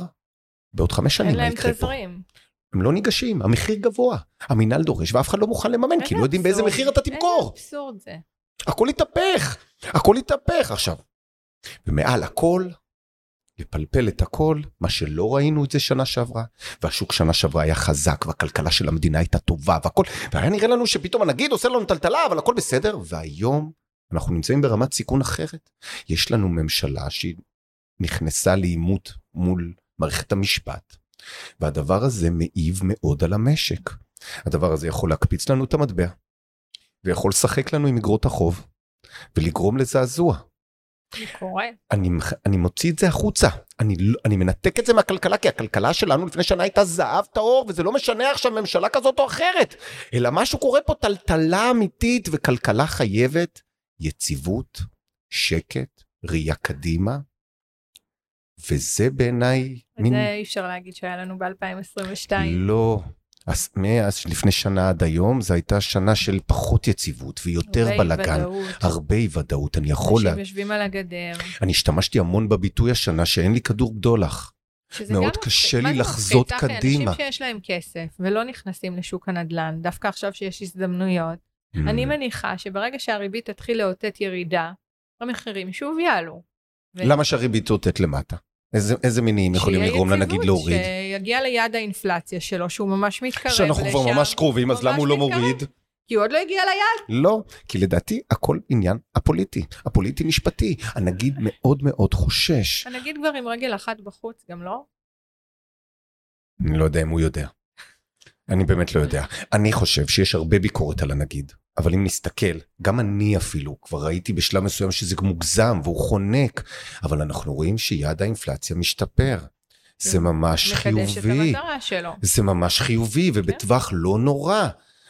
[SPEAKER 2] בעוד חמש
[SPEAKER 3] אין
[SPEAKER 2] שנים מה
[SPEAKER 3] להם
[SPEAKER 2] יקרה פה?
[SPEAKER 3] תזרים.
[SPEAKER 2] הם לא ניגשים, המחיר גבוה. המינהל דורש ואף אחד לא מוכן לממן, כי
[SPEAKER 3] איזה
[SPEAKER 2] לא יודעים באיזה. מחיר אתה
[SPEAKER 3] איזה
[SPEAKER 2] תמכור.
[SPEAKER 3] אבסורד זה.
[SPEAKER 2] הכל התהפך, הכל התהפך עכשיו. ומעל הכל, לפלפל את הכל, מה שלא ראינו את זה שנה שעברה, והשוק שנה שעברה היה חזק, והכלכלה של המדינה הייתה טובה, והכל, והיה נראה לנו שפתאום הנגיד עושה לנו טלטלה, אבל הכל בסדר, והיום אנחנו נמצאים ברמת סיכון אחרת. יש לנו ממשלה שהיא נכנסה לעימות מול מערכת המשפט, והדבר הזה מעיב מאוד על המשק. הדבר הזה יכול להקפיץ לנו את המטבע, ויכול לשחק לנו עם אגרות החוב, ולגרום לזעזוע.
[SPEAKER 3] זה קורה.
[SPEAKER 2] אני, אני מוציא את זה החוצה, אני, לא- אני מנתק את זה מהכלכלה, כי הכלכלה שלנו לפני שנה הייתה זהב טהור, וזה לא משנה עכשיו ממשלה כזאת או אחרת, אלא משהו קורה פה טלטלה אמיתית, וכלכלה חייבת יציבות, שקט, ראייה קדימה, וזה בעיניי
[SPEAKER 3] את
[SPEAKER 2] מין...
[SPEAKER 3] זה אי אפשר להגיד שהיה לנו ב-2022.
[SPEAKER 2] לא. אז מאז לפני שנה עד היום, זו הייתה שנה של פחות יציבות ויותר בלאגן. הרבה אי ודאות. אני יכול...
[SPEAKER 3] אנשים יושבים על הגדר.
[SPEAKER 2] אני השתמשתי המון בביטוי השנה שאין לי כדור בדולח. מאוד קשה לי לחזות קדימה.
[SPEAKER 3] אנשים שיש להם כסף ולא נכנסים לשוק הנדל"ן, דווקא עכשיו שיש הזדמנויות, mm. אני מניחה שברגע שהריבית תתחיל לאותת ירידה, המחירים שוב יעלו.
[SPEAKER 2] למה שהריבית תאותת למטה? איזה, איזה מינים יכולים לגרום לנגיד להוריד?
[SPEAKER 3] שיגיע ליעד האינפלציה שלו, שהוא ממש מתקרב.
[SPEAKER 2] שאנחנו כבר ממש קרובים, אז למה הוא לא מוריד?
[SPEAKER 3] כי הוא עוד לא הגיע ליעד.
[SPEAKER 2] לא, כי לדעתי הכל עניין הפוליטי, הפוליטי-משפטי. הנגיד מאוד מאוד חושש.
[SPEAKER 3] הנגיד כבר עם רגל אחת בחוץ, גם לא?
[SPEAKER 2] אני לא יודע אם הוא יודע. אני באמת לא יודע. אני חושב שיש הרבה ביקורת על הנגיד, אבל אם נסתכל, גם אני אפילו, כבר ראיתי בשלב מסוים שזה מוגזם והוא חונק, אבל אנחנו רואים שיעד האינפלציה משתפר. זה ממש חיובי.
[SPEAKER 3] מקדש את המטרה שלו.
[SPEAKER 2] זה ממש חיובי ובטווח לא נורא.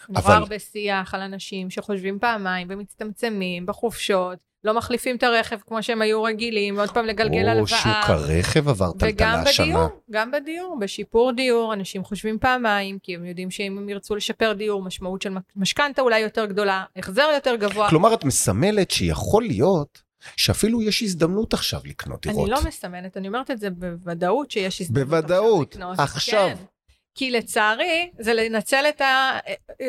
[SPEAKER 3] נורא אבל... הרבה שיח על אנשים שחושבים פעמיים ומצטמצמים בחופשות, לא מחליפים את הרכב כמו שהם היו רגילים, עוד פעם לגלגל הלוואה. או
[SPEAKER 2] שוק הרכב עבר טלטלה השנה.
[SPEAKER 3] וגם בדיור, גם בדיור, בשיפור דיור, אנשים חושבים פעמיים, כי הם יודעים שאם הם ירצו לשפר דיור, משמעות של משכנתה אולי יותר גדולה, החזר יותר גבוה.
[SPEAKER 2] כלומר, את מסמלת שיכול להיות שאפילו יש הזדמנות עכשיו לקנות דירות.
[SPEAKER 3] אני לא מסמנת, אני אומרת את זה בוודאות שיש הזדמנות
[SPEAKER 2] בוודאות, עכשיו לקנות. עכשיו. כן.
[SPEAKER 3] כי לצערי, זה לנצל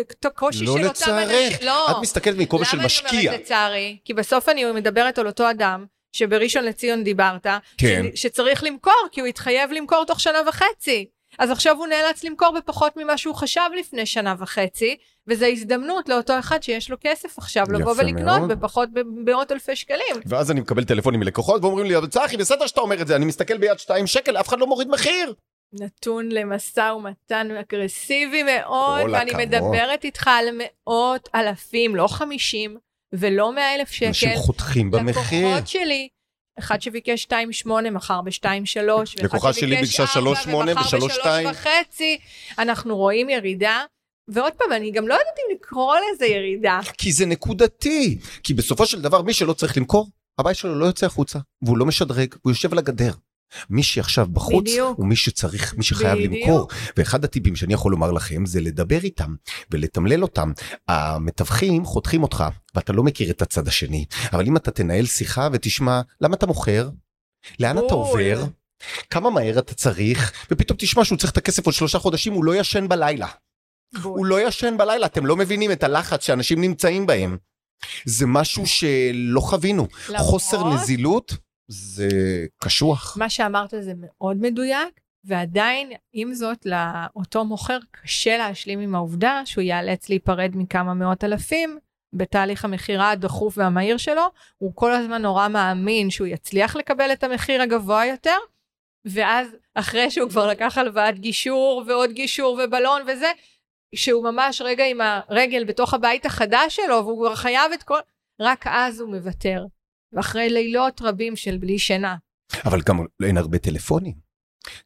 [SPEAKER 3] את הקושי
[SPEAKER 2] לא
[SPEAKER 3] של
[SPEAKER 2] אותם אנשים. לא לצערך, את מסתכלת מכובע של משקיע. למה אני אומרת
[SPEAKER 3] לצערי? כי בסוף אני מדברת על אותו אדם, שבראשון לציון דיברת, כן. ש, שצריך למכור, כי הוא התחייב למכור תוך שנה וחצי. אז עכשיו הוא נאלץ למכור בפחות ממה שהוא חשב לפני שנה וחצי, וזו הזדמנות לאותו אחד שיש לו כסף עכשיו לבוא ולקנות מאוד. בפחות במאות אלפי שקלים.
[SPEAKER 2] ואז אני מקבל טלפונים מלקוחות ואומרים לי, צחי, בסדר שאתה אומר את זה, אני מסתכל ביד שתיים שקל, אף אחד לא מוריד מחיר.
[SPEAKER 3] נתון למשא ומתן אגרסיבי מאוד, ואני הכבוד. מדברת איתך על מאות אלפים, לא חמישים ולא מאה אלף שקל.
[SPEAKER 2] אנשים חותכים במחיר.
[SPEAKER 3] לקוחות שלי, אחד שביקש 2.8 מכר ב-2.3,
[SPEAKER 2] לקוחה שלי ביקשה 3.8 ו-3.2.
[SPEAKER 3] וחצי. אנחנו רואים ירידה. ועוד פעם, אני גם לא יודעת אם לקרוא לזה ירידה.
[SPEAKER 2] כי זה נקודתי. כי בסופו של דבר, מי שלא צריך למכור, הבית שלו לא יוצא החוצה, והוא לא משדרג, הוא יושב על הגדר. מי שעכשיו בחוץ בדיוק. הוא מי שצריך, מי שחייב בדיוק. למכור. ואחד הטיפים שאני יכול לומר לכם זה לדבר איתם ולתמלל אותם. המתווכים חותכים אותך ואתה לא מכיר את הצד השני, אבל אם אתה תנהל שיחה ותשמע למה אתה מוכר, לאן אתה עובר, כמה מהר אתה צריך, ופתאום תשמע שהוא צריך את הכסף עוד שלושה חודשים, הוא לא ישן בלילה. בול. הוא לא ישן בלילה, אתם לא מבינים את הלחץ שאנשים נמצאים בהם. זה משהו שלא חווינו. למרות... חוסר נזילות. זה קשוח.
[SPEAKER 3] מה שאמרת זה מאוד מדויק, ועדיין, עם זאת, לאותו מוכר קשה להשלים עם העובדה שהוא ייאלץ להיפרד מכמה מאות אלפים בתהליך המכירה הדחוף והמהיר שלו. הוא כל הזמן נורא מאמין שהוא יצליח לקבל את המחיר הגבוה יותר, ואז אחרי שהוא כבר לקח הלוואת גישור ועוד גישור ובלון וזה, שהוא ממש רגע עם הרגל בתוך הבית החדש שלו, והוא כבר חייב את כל... רק אז הוא מוותר. ואחרי לילות רבים של בלי שינה.
[SPEAKER 2] אבל גם אין הרבה טלפונים.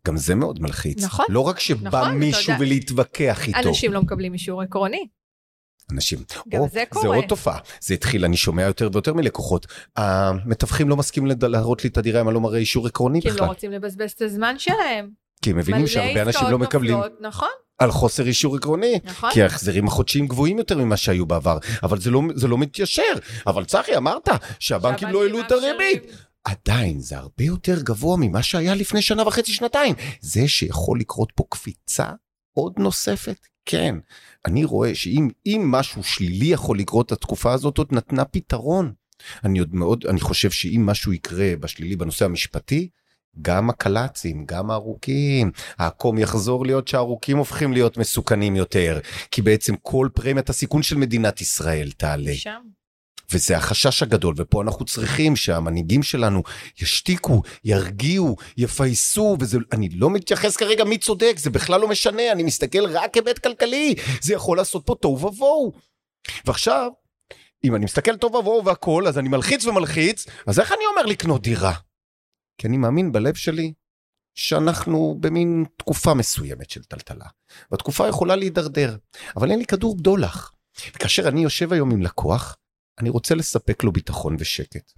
[SPEAKER 2] גם זה מאוד מלחיץ.
[SPEAKER 3] נכון.
[SPEAKER 2] לא רק שבא נכון, מישהו ולהתווכח איתו.
[SPEAKER 3] אנשים לא מקבלים אישור עקרוני.
[SPEAKER 2] אנשים.
[SPEAKER 3] גם או, זה קורה.
[SPEAKER 2] זה עוד תופעה. זה התחיל, אני שומע יותר ויותר מלקוחות. המתווכים לא מסכימים להראות לי את את אם אני לא מראה אישור עקרוני
[SPEAKER 3] כי
[SPEAKER 2] בכלל.
[SPEAKER 3] כי הם לא רוצים לבזבז את הזמן שלהם.
[SPEAKER 2] כי הם מבינים שהרבה אנשים לא מקבלים.
[SPEAKER 3] נכון.
[SPEAKER 2] על חוסר אישור עקרוני. נכון. כי ההחזרים החודשיים גבוהים יותר ממה שהיו בעבר, אבל זה לא, זה לא מתיישר. אבל צחי, אמרת שהבנקים לא העלו את הריבית. עדיין זה הרבה יותר גבוה ממה שהיה לפני שנה וחצי, שנתיים. זה שיכול לקרות פה קפיצה עוד נוספת, כן. אני רואה שאם משהו שלילי יכול לקרות, התקופה הזאת עוד נתנה פתרון. אני עוד מאוד, אני חושב שאם משהו יקרה בשלילי בנושא המשפטי, גם הקלצים, גם הארוכים, העקום יחזור להיות שהארוכים הופכים להיות מסוכנים יותר, כי בעצם כל פרמיית הסיכון של מדינת ישראל תעלה. שם. וזה החשש הגדול, ופה אנחנו צריכים שהמנהיגים שלנו ישתיקו, ירגיעו, יפייסו, ואני לא מתייחס כרגע מי צודק, זה בכלל לא משנה, אני מסתכל רק היבט כלכלי, זה יכול לעשות פה תוהו ובוהו. ועכשיו, אם אני מסתכל תוהו ובוהו והכל, אז אני מלחיץ ומלחיץ, אז איך אני אומר לקנות דירה? כי אני מאמין בלב שלי שאנחנו במין תקופה מסוימת של טלטלה. והתקופה יכולה להידרדר, אבל אין לי כדור בדולח. וכאשר אני יושב היום עם לקוח, אני רוצה לספק לו ביטחון ושקט.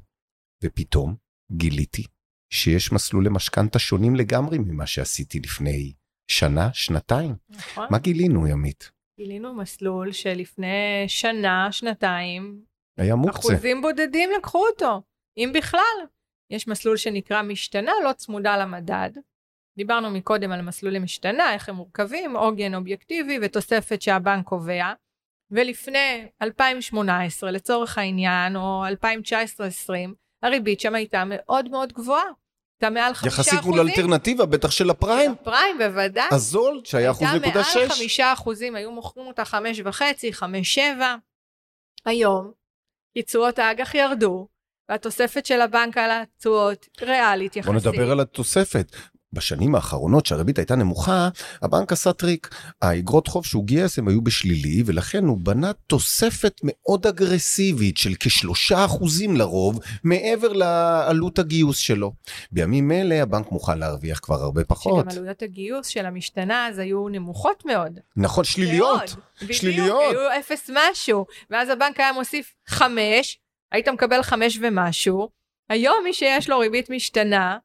[SPEAKER 2] ופתאום גיליתי שיש מסלולי משכנתה שונים לגמרי ממה שעשיתי לפני שנה, שנתיים.
[SPEAKER 3] נכון.
[SPEAKER 2] מה גילינו, ימית?
[SPEAKER 3] גילינו מסלול שלפני שנה, שנתיים,
[SPEAKER 2] היה מוקצה.
[SPEAKER 3] אחוזים בודדים לקחו אותו, אם בכלל. יש מסלול שנקרא משתנה, לא צמודה למדד. דיברנו מקודם על מסלולי משתנה, איך הם מורכבים, עוגן אובייקטיבי ותוספת שהבנק קובע. ולפני 2018, לצורך העניין, או 2019-2020, הריבית שם הייתה מאוד מאוד גבוהה. הייתה מעל חמישה
[SPEAKER 2] יחסית מול
[SPEAKER 3] אחוזים.
[SPEAKER 2] אלטרנטיבה, בטח של הפריים.
[SPEAKER 3] הפריים, בוודאי.
[SPEAKER 2] הזול, שהיה אחוז
[SPEAKER 3] הייתה
[SPEAKER 2] נקודה
[SPEAKER 3] מעל
[SPEAKER 2] שש.
[SPEAKER 3] חמישה אחוזים, היו מוכרים אותה חמש וחצי, חמש שבע. היום, כי תשואות האג"ח ירדו, והתוספת של הבנק על התשואות ריאלית יחסית.
[SPEAKER 2] בוא נדבר על התוספת. בשנים האחרונות שהריבית הייתה נמוכה, הבנק עשה טריק. האגרות חוב שהוא גייס הם היו בשלילי, ולכן הוא בנה תוספת מאוד אגרסיבית של כשלושה אחוזים לרוב, מעבר לעלות הגיוס שלו. בימים אלה הבנק מוכן להרוויח כבר הרבה פחות.
[SPEAKER 3] שגם עלויות הגיוס של המשתנה אז היו נמוכות מאוד.
[SPEAKER 2] נכון, שליליות.
[SPEAKER 3] מאוד. בדיוק,
[SPEAKER 2] שליליות.
[SPEAKER 3] היו אפס משהו. ואז הבנק היה מוסיף חמש, היית מקבל חמש ומשהו. היום מי שיש לו ריבית משתנה,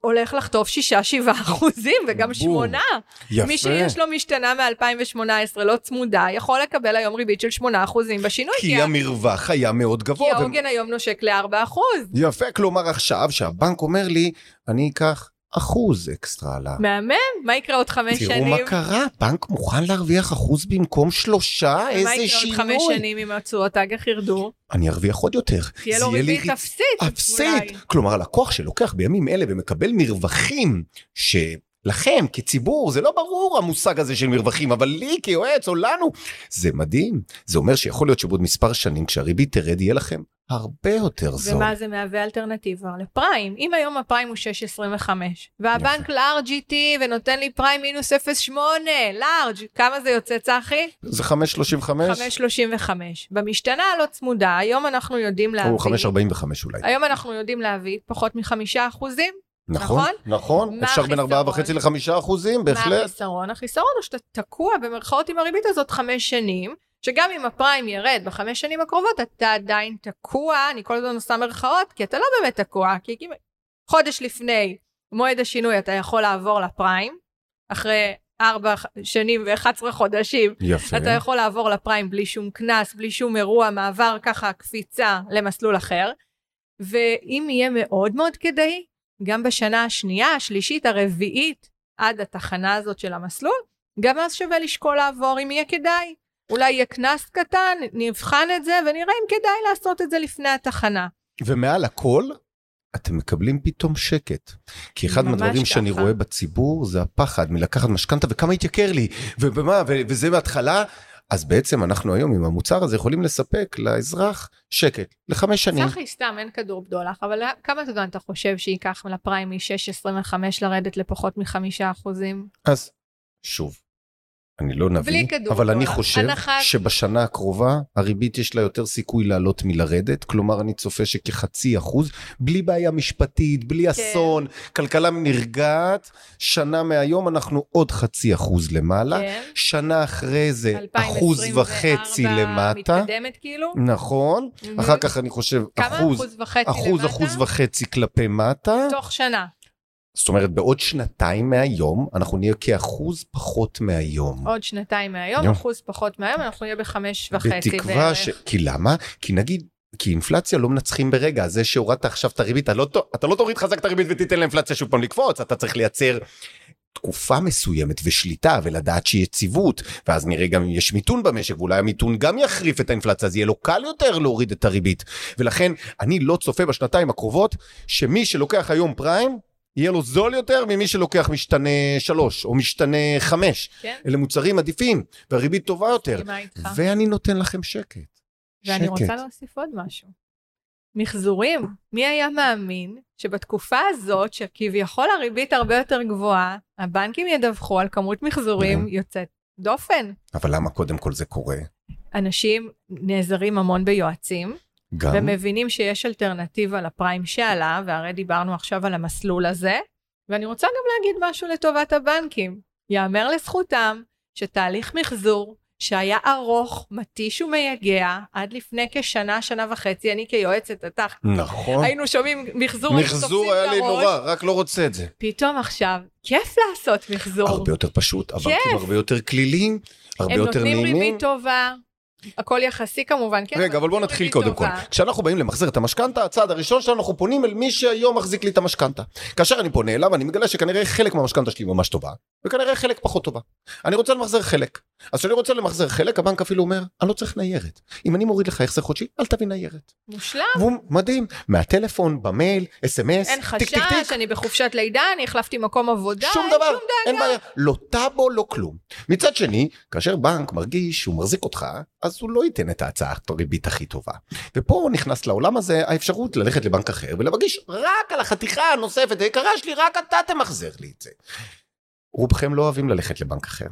[SPEAKER 3] הולך לחטוף שישה, שבעה אחוזים, וגם. שמונה.
[SPEAKER 2] יפה.
[SPEAKER 3] מי שיש לו משתנה מ-2018 לא צמודה, יכול לקבל היום ריבית של 8 אחוזים בשינוי.
[SPEAKER 2] כי המרווח היה מאוד
[SPEAKER 3] כי
[SPEAKER 2] גבוה. ו-
[SPEAKER 3] העוגן היום נושק ל-4 אחוז.
[SPEAKER 2] יפה, כלומר עכשיו שהבנק אומר לי, אני אקח אחוז אקסטרה על ה...
[SPEAKER 3] מהמם, מה יקרה עוד חמש
[SPEAKER 2] תראו
[SPEAKER 3] שנים?
[SPEAKER 2] מה קרה, בנק מוכן להרוויח אחוז במקום שלושה, איזה
[SPEAKER 3] יקרה עוד
[SPEAKER 2] שינוי.
[SPEAKER 3] חמש שנים אם התשואות אג"ח ירדו?
[SPEAKER 2] אני ארוויח עוד יותר.
[SPEAKER 3] תהיה לו
[SPEAKER 2] לי
[SPEAKER 3] ריבית
[SPEAKER 2] ריצ-
[SPEAKER 3] אפסית.
[SPEAKER 2] אפסית. כלומר, הלקוח שלוקח בימים אלה ומקבל מרווחים ש... לכם כציבור זה לא ברור המושג הזה של מרווחים אבל לי כיועץ או לנו זה מדהים זה אומר שיכול להיות שבעוד מספר שנים כשהריבית תרד יהיה לכם הרבה יותר זול.
[SPEAKER 3] ומה זה מהווה אלטרנטיבה? לפריים. אם היום הפריים הוא 6.25, והבנק לארג' איתי ונותן לי פריים מינוס 0.8, לארג', כמה זה יוצא צחי?
[SPEAKER 2] זה 5.35
[SPEAKER 3] 5.35. במשתנה הלא צמודה, היום אנחנו יודעים להביא,
[SPEAKER 2] או 5.45 אולי.
[SPEAKER 3] היום אנחנו יודעים להביא פחות מחמישה אחוזים.
[SPEAKER 2] נכון,
[SPEAKER 3] נכון?
[SPEAKER 2] נכון,
[SPEAKER 3] מה
[SPEAKER 2] אפשר בין
[SPEAKER 3] החיסרון?
[SPEAKER 2] 4.5 ל-5 אחוזים,
[SPEAKER 3] מה
[SPEAKER 2] בהחלט.
[SPEAKER 3] החיסרון? החיסרון הוא שאתה תקוע במרכאות עם הריבית הזאת חמש שנים, שגם אם הפריים ירד בחמש שנים הקרובות, אתה עדיין תקוע, אני כל הזמן עושה מרכאות, כי אתה לא באמת תקוע, כי חודש לפני מועד השינוי אתה יכול לעבור לפריים, אחרי ארבע שנים ו-11 חודשים,
[SPEAKER 2] יפה.
[SPEAKER 3] אתה יכול לעבור לפריים בלי שום קנס, בלי שום אירוע, מעבר ככה קפיצה למסלול אחר. ואם יהיה מאוד מאוד כדאי, גם בשנה השנייה, השלישית, הרביעית, עד התחנה הזאת של המסלול, גם אז שווה לשקול לעבור אם יהיה כדאי. אולי יהיה קנס קטן, נבחן את זה ונראה אם כדאי לעשות את זה לפני התחנה.
[SPEAKER 2] ומעל הכל, אתם מקבלים פתאום שקט. כי אחד מהדברים שאני
[SPEAKER 3] ככה.
[SPEAKER 2] רואה בציבור זה הפחד מלקחת משכנתה וכמה התייקר לי, ובמה, ו- וזה מההתחלה. אז בעצם אנחנו היום עם המוצר הזה יכולים לספק לאזרח שקט לחמש שנים.
[SPEAKER 3] צחי, סתם, אין כדור בדולח, אבל כמה זמן אתה חושב שייקח לפריים מ-6.25 לרדת לפחות מחמישה אחוזים?
[SPEAKER 2] אז שוב, אני לא נביא, אבל אני. חושב
[SPEAKER 3] הנחת-
[SPEAKER 2] שבשנה הקרובה הריבית יש לה יותר סיכוי לעלות מלרדת, כלומר אני צופה שכחצי אחוז, בלי בעיה משפטית,
[SPEAKER 3] כן.
[SPEAKER 2] בלי אסון, כלכלה נרגעת, שנה מהיום אנחנו עוד חצי אחוז למעלה,
[SPEAKER 3] כן.
[SPEAKER 2] שנה אחרי זה אחוז
[SPEAKER 3] 2024
[SPEAKER 2] וחצי למטה,
[SPEAKER 3] מתקדמת כאילו?
[SPEAKER 2] נכון,
[SPEAKER 3] מהמם.
[SPEAKER 2] אחר כך אני חושב אחוז,
[SPEAKER 3] אחוז וחצי
[SPEAKER 2] אחוז,
[SPEAKER 3] למטה?
[SPEAKER 2] אחוז וחצי כלפי מטה,
[SPEAKER 3] תוך שנה.
[SPEAKER 2] זאת אומרת בעוד שנתיים מהיום אנחנו נהיה כאחוז פחות מהיום.
[SPEAKER 3] עוד שנתיים מהיום,
[SPEAKER 2] יום.
[SPEAKER 3] אחוז פחות מהיום, אנחנו נהיה בחמש וחצי
[SPEAKER 2] בתקווה
[SPEAKER 3] בערך.
[SPEAKER 2] ש... כי למה? כי נגיד, כי אינפלציה לא מנצחים ברגע, זה שהורדת עכשיו את הריבית, אתה לא, אתה לא תוריד חזק את הריבית ותיתן לאינפלציה שוב פעם לקפוץ, אתה צריך לייצר תקופה מסוימת ושליטה ולדעת שיהיה יציבות, ואז נראה גם אם יש מיתון במשק, ואולי המיתון גם יחריף את האינפלציה, אז יהיה לו קל יותר להוריד את הריבית. ולכן אני לא צופה בשנתיים הקרובות שמי שלוקח היום פריים, יהיה לו זול יותר ממי שלוקח משתנה 3 או משתנה 5.
[SPEAKER 3] כן,
[SPEAKER 2] אלה מוצרים עדיפים, והריבית טובה יותר. ואני נותן לכם שקט.
[SPEAKER 3] ואני
[SPEAKER 2] שקט.
[SPEAKER 3] רוצה להוסיף עוד משהו. מחזורים, מי היה מאמין שבתקופה הזאת, שכביכול הריבית הרבה יותר גבוהה, הבנקים ידווחו על כמות מחזורים. יוצאת דופן.
[SPEAKER 2] אבל למה קודם כל זה קורה?
[SPEAKER 3] אנשים נעזרים המון ביועצים,
[SPEAKER 2] גם
[SPEAKER 3] ומבינים שיש אלטרנטיבה לפריים שעלה, והרי דיברנו עכשיו על המסלול הזה, ואני רוצה גם להגיד משהו לטובת הבנקים. יאמר לזכותם שתהליך מחזור שהיה ארוך, מתיש ומייגע, עד לפני כשנה, שנה וחצי, אני כיועצת, אתה,
[SPEAKER 2] נכון.
[SPEAKER 3] היינו שומעים מחזור,
[SPEAKER 2] מחזור היה לי נורא, רק לא רוצה את זה.
[SPEAKER 3] פתאום עכשיו, כיף לעשות מחזור.
[SPEAKER 2] הרבה יותר פשוט, הבנקים הרבה יותר כלילים, הרבה יותר נעימים.
[SPEAKER 3] הם נותנים ריבית טובה. הכל יחסי כמובן, כן.
[SPEAKER 2] רגע, אבל בוא נתחיל קודם כל. כשאנחנו באים למחזר את המשכנתה, הצעד הראשון שלנו, אנחנו פונים אל מי שהיום מחזיק לי את המשכנתה. כאשר אני פונה אליו, אני מגלה שכנראה חלק מהמשכנתה שלי ממש טובה, וכנראה חלק פחות טובה. אני רוצה למחזר חלק. אז כשאני רוצה למחזר חלק, הבנק אפילו אומר, אני לא צריך ניירת. אם אני מוריד לך החזר חודשי, אל תביא ניירת.
[SPEAKER 3] מושלם.
[SPEAKER 2] והוא מדהים, מהטלפון, במייל, אס.אם.אס,
[SPEAKER 3] אין חשש, אני בחופשת לידה, אני החלפתי מקום עבודה,
[SPEAKER 2] שום דבר, אין בעיה, לא טאבו, לא כלום. מצד שני, כאשר בנק מרגיש שהוא מחזיק אותך, אז הוא לא ייתן את ההצעת הריבית הכי טובה. ופה נכנס לעולם הזה האפשרות ללכת לבנק אחר ולבקש רק על החתיכה הנוספת היקרה שלי, רק אתה תמחזר לי את זה. רובכם לא אוהבים ללכת לבנק אחר.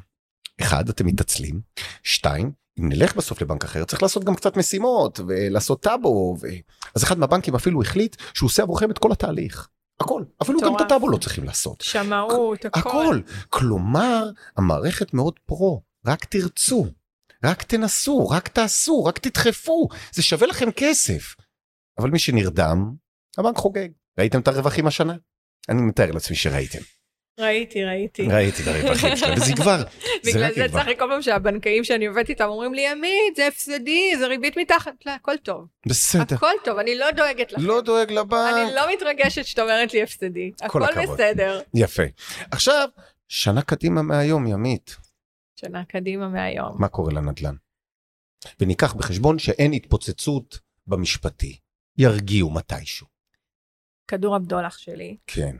[SPEAKER 2] אחד, אתם מתעצלים. שתיים, אם נלך בסוף לבנק אחר צריך לעשות גם קצת משימות ולעשות טאבו ו... אז אחד מהבנקים אפילו החליט שהוא עושה עבורכם את כל התהליך. הכל אפילו גם את הטאבו לא צריכים לעשות.
[SPEAKER 3] שמאות הכל.
[SPEAKER 2] הכל. כלומר המערכת מאוד פרו רק תרצו רק תנסו רק תעשו רק תדחפו זה שווה לכם כסף. אבל מי שנרדם הבנק חוגג ראיתם את הרווחים השנה? אני מתאר לעצמי שראיתם.
[SPEAKER 3] ראיתי, ראיתי.
[SPEAKER 2] ראיתי את הרווחים שלהם, וזה כבר,
[SPEAKER 3] בגלל זה צריך כל פעם שהבנקאים שאני עובדת איתם אומרים לי, עמית, זה הפסדי, זה ריבית מתחת, לא, הכל טוב.
[SPEAKER 2] בסדר.
[SPEAKER 3] הכל טוב, אני לא דואגת לכם.
[SPEAKER 2] לא דואג לבנק.
[SPEAKER 3] אני לא מתרגשת שאת אומרת לי הפסדי, הכל בסדר.
[SPEAKER 2] יפה. עכשיו, שנה קדימה מהיום, ימית.
[SPEAKER 3] שנה קדימה מהיום.
[SPEAKER 2] מה קורה לנדל"ן? וניקח בחשבון שאין התפוצצות במשפטי. ירגיעו מתישהו.
[SPEAKER 3] כדור הבדולח שלי.
[SPEAKER 2] כן.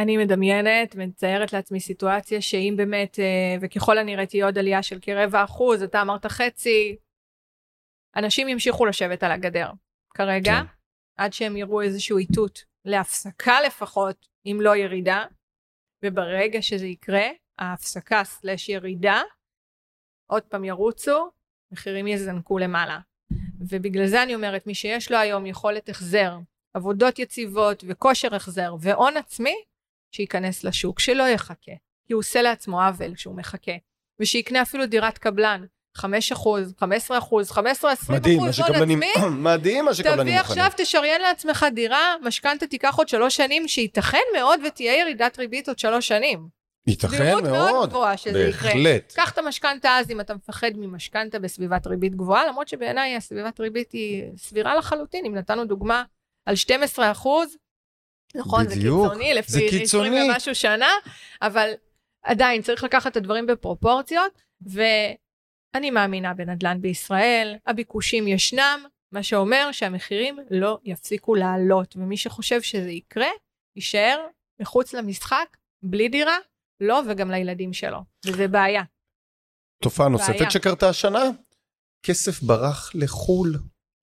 [SPEAKER 3] אני מדמיינת ומציירת לעצמי סיטואציה שאם באמת, אה, וככל הנראה תהיה עוד עלייה של כרבע אחוז, אתה אמרת חצי, אנשים ימשיכו לשבת על הגדר כרגע, כן. עד שהם יראו איזשהו איתות להפסקה לפחות, אם לא ירידה, וברגע שזה יקרה, ההפסקה סלש ירידה, עוד פעם ירוצו, מחירים יזנקו למעלה. ובגלל זה אני אומרת, מי שיש לו היום יכולת החזר, עבודות יציבות וכושר החזר והון עצמי, שייכנס לשוק, שלא יחכה, כי הוא עושה לעצמו עוול כשהוא מחכה, ושיקנה אפילו דירת קבלן, 5 אחוז, 15 אחוז, 15, 20
[SPEAKER 2] מדהים,
[SPEAKER 3] אחוז הון עצמי,
[SPEAKER 2] מדהים מה שקבלנים
[SPEAKER 3] תביא עכשיו, תשריין לעצמך דירה, משכנתה תיקח עוד שלוש שנים, שייתכן מאוד ותהיה ירידת ריבית עוד שלוש שנים.
[SPEAKER 2] ייתכן מאוד,
[SPEAKER 3] מאוד גבוהה שזה
[SPEAKER 2] בהחלט.
[SPEAKER 3] יקרה. קח את המשכנתה אז אם אתה מפחד ממשכנתה בסביבת ריבית גבוהה, למרות שבעיניי הסביבת ריבית היא סבירה לחלוטין, אם נתנו דוגמה על 12 אחוז, נכון,
[SPEAKER 2] בדיוק,
[SPEAKER 3] זה קיצוני, לפי
[SPEAKER 2] זה קיצוני.
[SPEAKER 3] 20 ומשהו שנה, אבל עדיין צריך לקחת את הדברים בפרופורציות, ואני מאמינה בנדל"ן בישראל, הביקושים ישנם, מה שאומר שהמחירים לא יפסיקו לעלות, ומי שחושב שזה יקרה, יישאר מחוץ למשחק, בלי דירה, לא וגם לילדים שלו, וזה בעיה.
[SPEAKER 2] תופעה נוספת. שקרתה השנה, כסף ברח לחו"ל.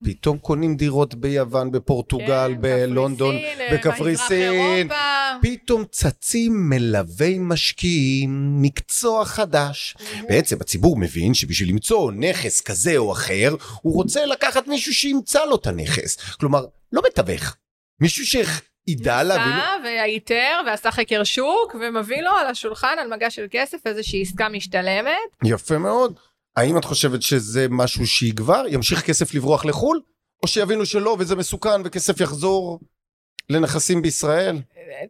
[SPEAKER 2] פתאום קונים דירות ביוון, בפורטוגל,
[SPEAKER 3] כן,
[SPEAKER 2] בלונדון,
[SPEAKER 3] קפריסין,
[SPEAKER 2] בקפריסין.
[SPEAKER 3] אירופה.
[SPEAKER 2] פתאום צצים מלווי משקיעים, מקצוע חדש. בעצם הציבור מבין שבשביל למצוא נכס כזה או אחר, הוא רוצה לקחת מישהו שימצא לו את הנכס. כלומר, לא מתווך. מישהו שידע להביא לו...
[SPEAKER 3] נסע והאיתר ועשה חקר שוק ומביא לו על השולחן על מגש של כסף איזושהי עסקה משתלמת.
[SPEAKER 2] יפה מאוד. האם את חושבת שזה משהו שיגבר? ימשיך כסף לברוח לחו"ל? או שיבינו שלא וזה מסוכן וכסף יחזור לנכסים בישראל?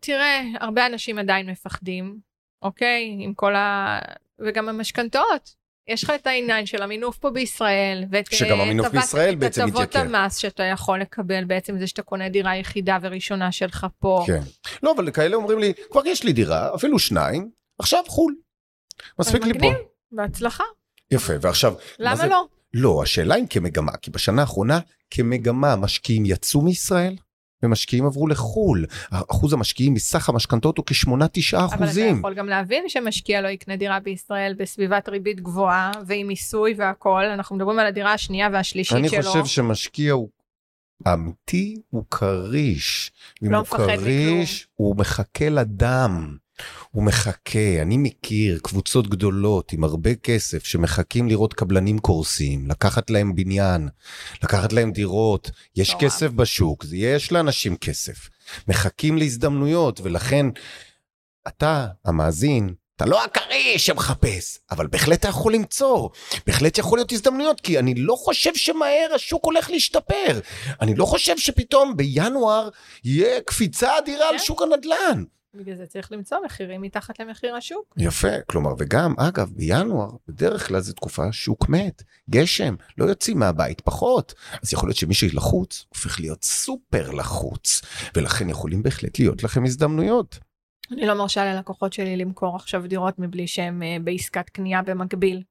[SPEAKER 3] תראה, הרבה אנשים עדיין מפחדים, אוקיי? עם כל ה... וגם המשכנתאות. יש לך את העניין של המינוף פה בישראל, ואת
[SPEAKER 2] שגם המינוף בישראל בעצם
[SPEAKER 3] את הטבות
[SPEAKER 2] מתייקר.
[SPEAKER 3] המס שאתה יכול לקבל בעצם זה שאתה קונה דירה יחידה וראשונה שלך פה.
[SPEAKER 2] כן. לא, אבל כאלה אומרים לי, כבר יש לי דירה, אפילו שניים, עכשיו חו"ל. מספיק לי פה.
[SPEAKER 3] מגניב, בהצלחה.
[SPEAKER 2] יפה, ועכשיו... מה
[SPEAKER 3] למה
[SPEAKER 2] זה-
[SPEAKER 3] לא?
[SPEAKER 2] לא, השאלה אם כמגמה, כי בשנה האחרונה כמגמה משקיעים יצאו מישראל ומשקיעים עברו לחו"ל. אחוז המשקיעים מסך המשכנתות הוא כ-8-9
[SPEAKER 3] אבל אתה
[SPEAKER 2] אחוזים.
[SPEAKER 3] יכול גם להבין שמשקיע לא יקנה דירה בישראל בסביבת ריבית גבוהה ועם מיסוי והכל, אנחנו מדברים על הדירה השנייה והשלישית
[SPEAKER 2] אני
[SPEAKER 3] שלו.
[SPEAKER 2] חושב שמשקיע הוא אמיתי הוא כריש.
[SPEAKER 3] לא
[SPEAKER 2] הוא
[SPEAKER 3] מפחד מכלום.
[SPEAKER 2] כריש, הוא מחכה לדם. הוא מחכה, אני מכיר קבוצות גדולות עם הרבה כסף שמחכים לראות קבלנים קורסים, לקחת להם בניין, לקחת להם דירות, יש
[SPEAKER 3] נורא.
[SPEAKER 2] כסף בשוק, יש לאנשים כסף, מחכים להזדמנויות ולכן אתה המאזין אתה לא הכריש שמחפש, אבל בהחלט אתה יכול למצוא, בהחלט יכול להיות הזדמנויות, כי אני לא חושב שמהר השוק הולך להשתפר. אני לא חושב שפתאום בינואר יהיה קפיצה אדירה על
[SPEAKER 3] כן.
[SPEAKER 2] שוק הנדל"ן.
[SPEAKER 3] בגלל זה צריך למצוא מחירים מתחת למחיר השוק.
[SPEAKER 2] יפה, כלומר, וגם, אגב, בינואר, בדרך כלל זו תקופה שוק מת, גשם, לא יוצאים מהבית פחות. אז יכול להיות שמי שלחוץ, הופך להיות סופר לחוץ, ולכן יכולים בהחלט להיות לכם הזדמנויות.
[SPEAKER 3] אני לא מרשה ללקוחות שלי למכור עכשיו דירות מבלי שהם אה, בעסקת קנייה במקביל.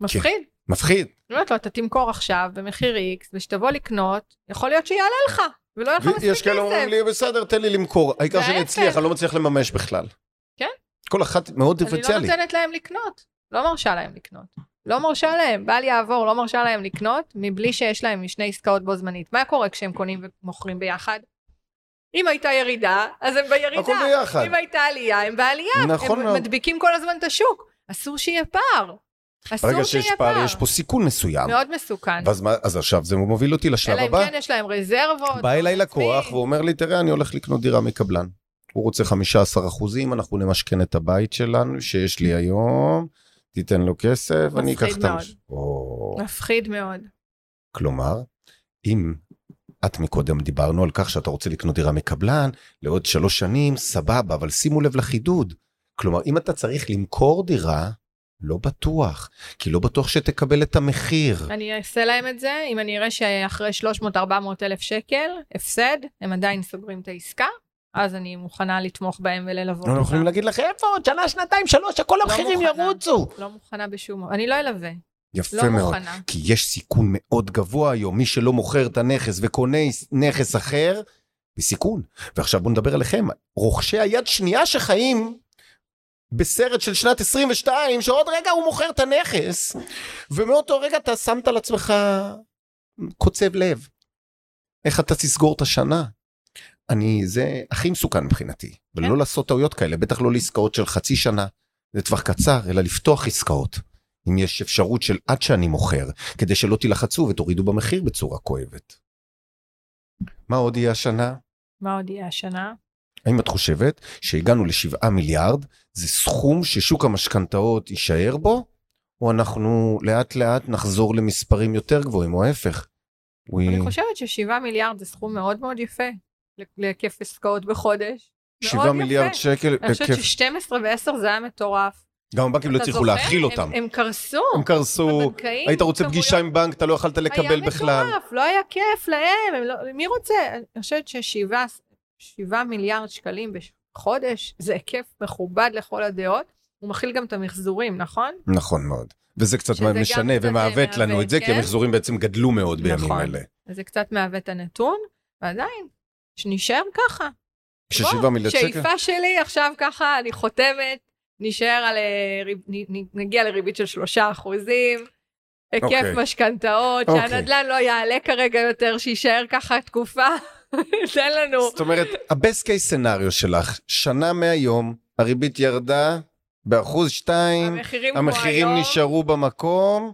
[SPEAKER 3] מפחיד.
[SPEAKER 2] מפחיד.
[SPEAKER 3] אני אומרת לו, אתה תמכור עכשיו במחיר X, וכשתבוא לקנות, יכול להיות שיעלה לך, ולא יהיה לך מספיק
[SPEAKER 2] יש כאלה אומרים
[SPEAKER 3] כסף.
[SPEAKER 2] לי, בסדר, תן לי למכור, העיקר שאני. אצליח, אני לא מצליח לממש בכלל.
[SPEAKER 3] כן.
[SPEAKER 2] כל אחת מאוד
[SPEAKER 3] אני לא. נותנת להם לקנות, לא מרשה להם לקנות. לא מרשה להם, בל יעבור, לא מרשה להם לקנות, מבלי שיש להם שני עסקאות בו זמנית. מה קורה כשהם קונים ומוכרים ביחד? אם הייתה ירידה, אז הם בירידה.
[SPEAKER 2] הכל ביחד.
[SPEAKER 3] אם הייתה עלייה, הם בעלייה.
[SPEAKER 2] נכון
[SPEAKER 3] הם
[SPEAKER 2] מאוד.
[SPEAKER 3] מדביקים כל הזמן את השוק. אסור שיהיה פער. אסור
[SPEAKER 2] ברגע שיש פער, יש פה סיכון מסוים.
[SPEAKER 3] מאוד מסוכן.
[SPEAKER 2] ואז מה- אז עכשיו זה מוביל אותי לשלב
[SPEAKER 3] אלא אם
[SPEAKER 2] הבא.
[SPEAKER 3] כן יש להם רזרבות.
[SPEAKER 2] בא אליי
[SPEAKER 3] הון
[SPEAKER 2] לקוח. ואומר לי, תראה, אני הולך לקנות דירה מקבלן. הוא רוצה 15 אחוזים, אנחנו נמשכן את הבית שלנו שיש לי היום, תיתן לו כסף, אני אקח
[SPEAKER 3] מפחיד
[SPEAKER 2] את. המש... או...
[SPEAKER 3] מפחיד מאוד.
[SPEAKER 2] כלומר, אם את מקודם דיברנו על כך שאתה רוצה לקנות דירה מקבלן לעוד שלוש שנים, סבבה, אבל שימו לב לחידוד. כלומר, אם אתה צריך למכור דירה, לא בטוח, כי לא בטוח שתקבל את המחיר.
[SPEAKER 3] אני אעשה להם את זה, אם אני אראה שאחרי 300-400 אלף שקל, הפסד, הם עדיין סוגרים את העסקה, אז אני מוכנה לתמוך בהם וללוות
[SPEAKER 2] אנחנו יכולים
[SPEAKER 3] אותם.
[SPEAKER 2] להגיד לך, איפה עוד שנה, שנתיים, שלוש, הכל המחירים
[SPEAKER 3] מוכנה.
[SPEAKER 2] ירוצו.
[SPEAKER 3] לא מוכנה בשום... אני לא אלווה,
[SPEAKER 2] יפה
[SPEAKER 3] לא
[SPEAKER 2] מאוד.
[SPEAKER 3] מוכנה.
[SPEAKER 2] כי יש סיכון מאוד גבוה היום, מי שלא מוכר את הנכס וקונה נכס אחר, בסיכון. ועכשיו בואו נדבר עליכם, רוכשי היד שנייה שחיים בסרט של שנת 22, שעוד רגע הוא מוכר את הנכס, ומאותו רגע אתה שמת על עצמך קוצב לב. איך אתה תסגור את השנה? אני, זה הכי מסוכן מבחינתי, ולא
[SPEAKER 3] כן.
[SPEAKER 2] לעשות טעויות כאלה, בטח לא לעסקאות של חצי שנה, לטווח קצר, אלא לפתוח עסקאות. אם יש אפשרות של עד שאני מוכר, כדי שלא תילחצו ותורידו במחיר בצורה כואבת. מה עוד יהיה השנה?
[SPEAKER 3] מה עוד יהיה השנה?
[SPEAKER 2] האם את חושבת שהגענו לשבעה מיליארד, זה סכום ששוק המשכנתאות יישאר בו, או אנחנו לאט לאט נחזור למספרים יותר גבוהים, או ההפך?
[SPEAKER 3] אני חושבת ששבעה מיליארד זה סכום מאוד מאוד יפה להיקף עסקאות בחודש. מאוד
[SPEAKER 2] שבעה
[SPEAKER 3] יפה.
[SPEAKER 2] מיליארד שקל,
[SPEAKER 3] אני חושבת
[SPEAKER 2] היקף.
[SPEAKER 3] ש-12 ו-10 זה היה מטורף.
[SPEAKER 2] גם הבנקים לא הצליחו? להכיל אותם.
[SPEAKER 3] הם קרסו.
[SPEAKER 2] הם קרסו, היית רוצה פגישה עם בנק, אתה לא יכלת לקבל בכלל.
[SPEAKER 3] היה מטורף, לא היה כיף להם, הם לא, מי רוצה? אני חושבת ששבעה שבעה מיליארד שקלים בחודש, זה היקף מכובד לכל הדעות. הוא מכיל גם את המחזורים, נכון?
[SPEAKER 2] נכון מאוד. וזה קצת משנה ומעוות לנו
[SPEAKER 3] מעוות,
[SPEAKER 2] את זה, כי
[SPEAKER 3] כן?
[SPEAKER 2] המחזורים בעצם גדלו מאוד בימים
[SPEAKER 3] נכון.
[SPEAKER 2] אלה.
[SPEAKER 3] אז זה קצת מהווה את הנתון, ועדיין, שנשאר ככה.
[SPEAKER 2] כששבעה מיליארד שקל?
[SPEAKER 3] שאיפה שלי עכשיו ככה, אני חותמת, נשאר על, אה, נגיע לריבית של שלושה אחוזים, היקף
[SPEAKER 2] אוקיי.
[SPEAKER 3] משכנתאות,
[SPEAKER 2] אוקיי.
[SPEAKER 3] שהנדל"ן לא יעלה כרגע יותר, שיישאר ככה תקופה, תן לנו.
[SPEAKER 2] זאת אומרת, ה-best case scenario שלך, שנה מהיום, הריבית ירדה באחוז שתיים,
[SPEAKER 3] המחירים
[SPEAKER 2] המחירים נשארו במקום,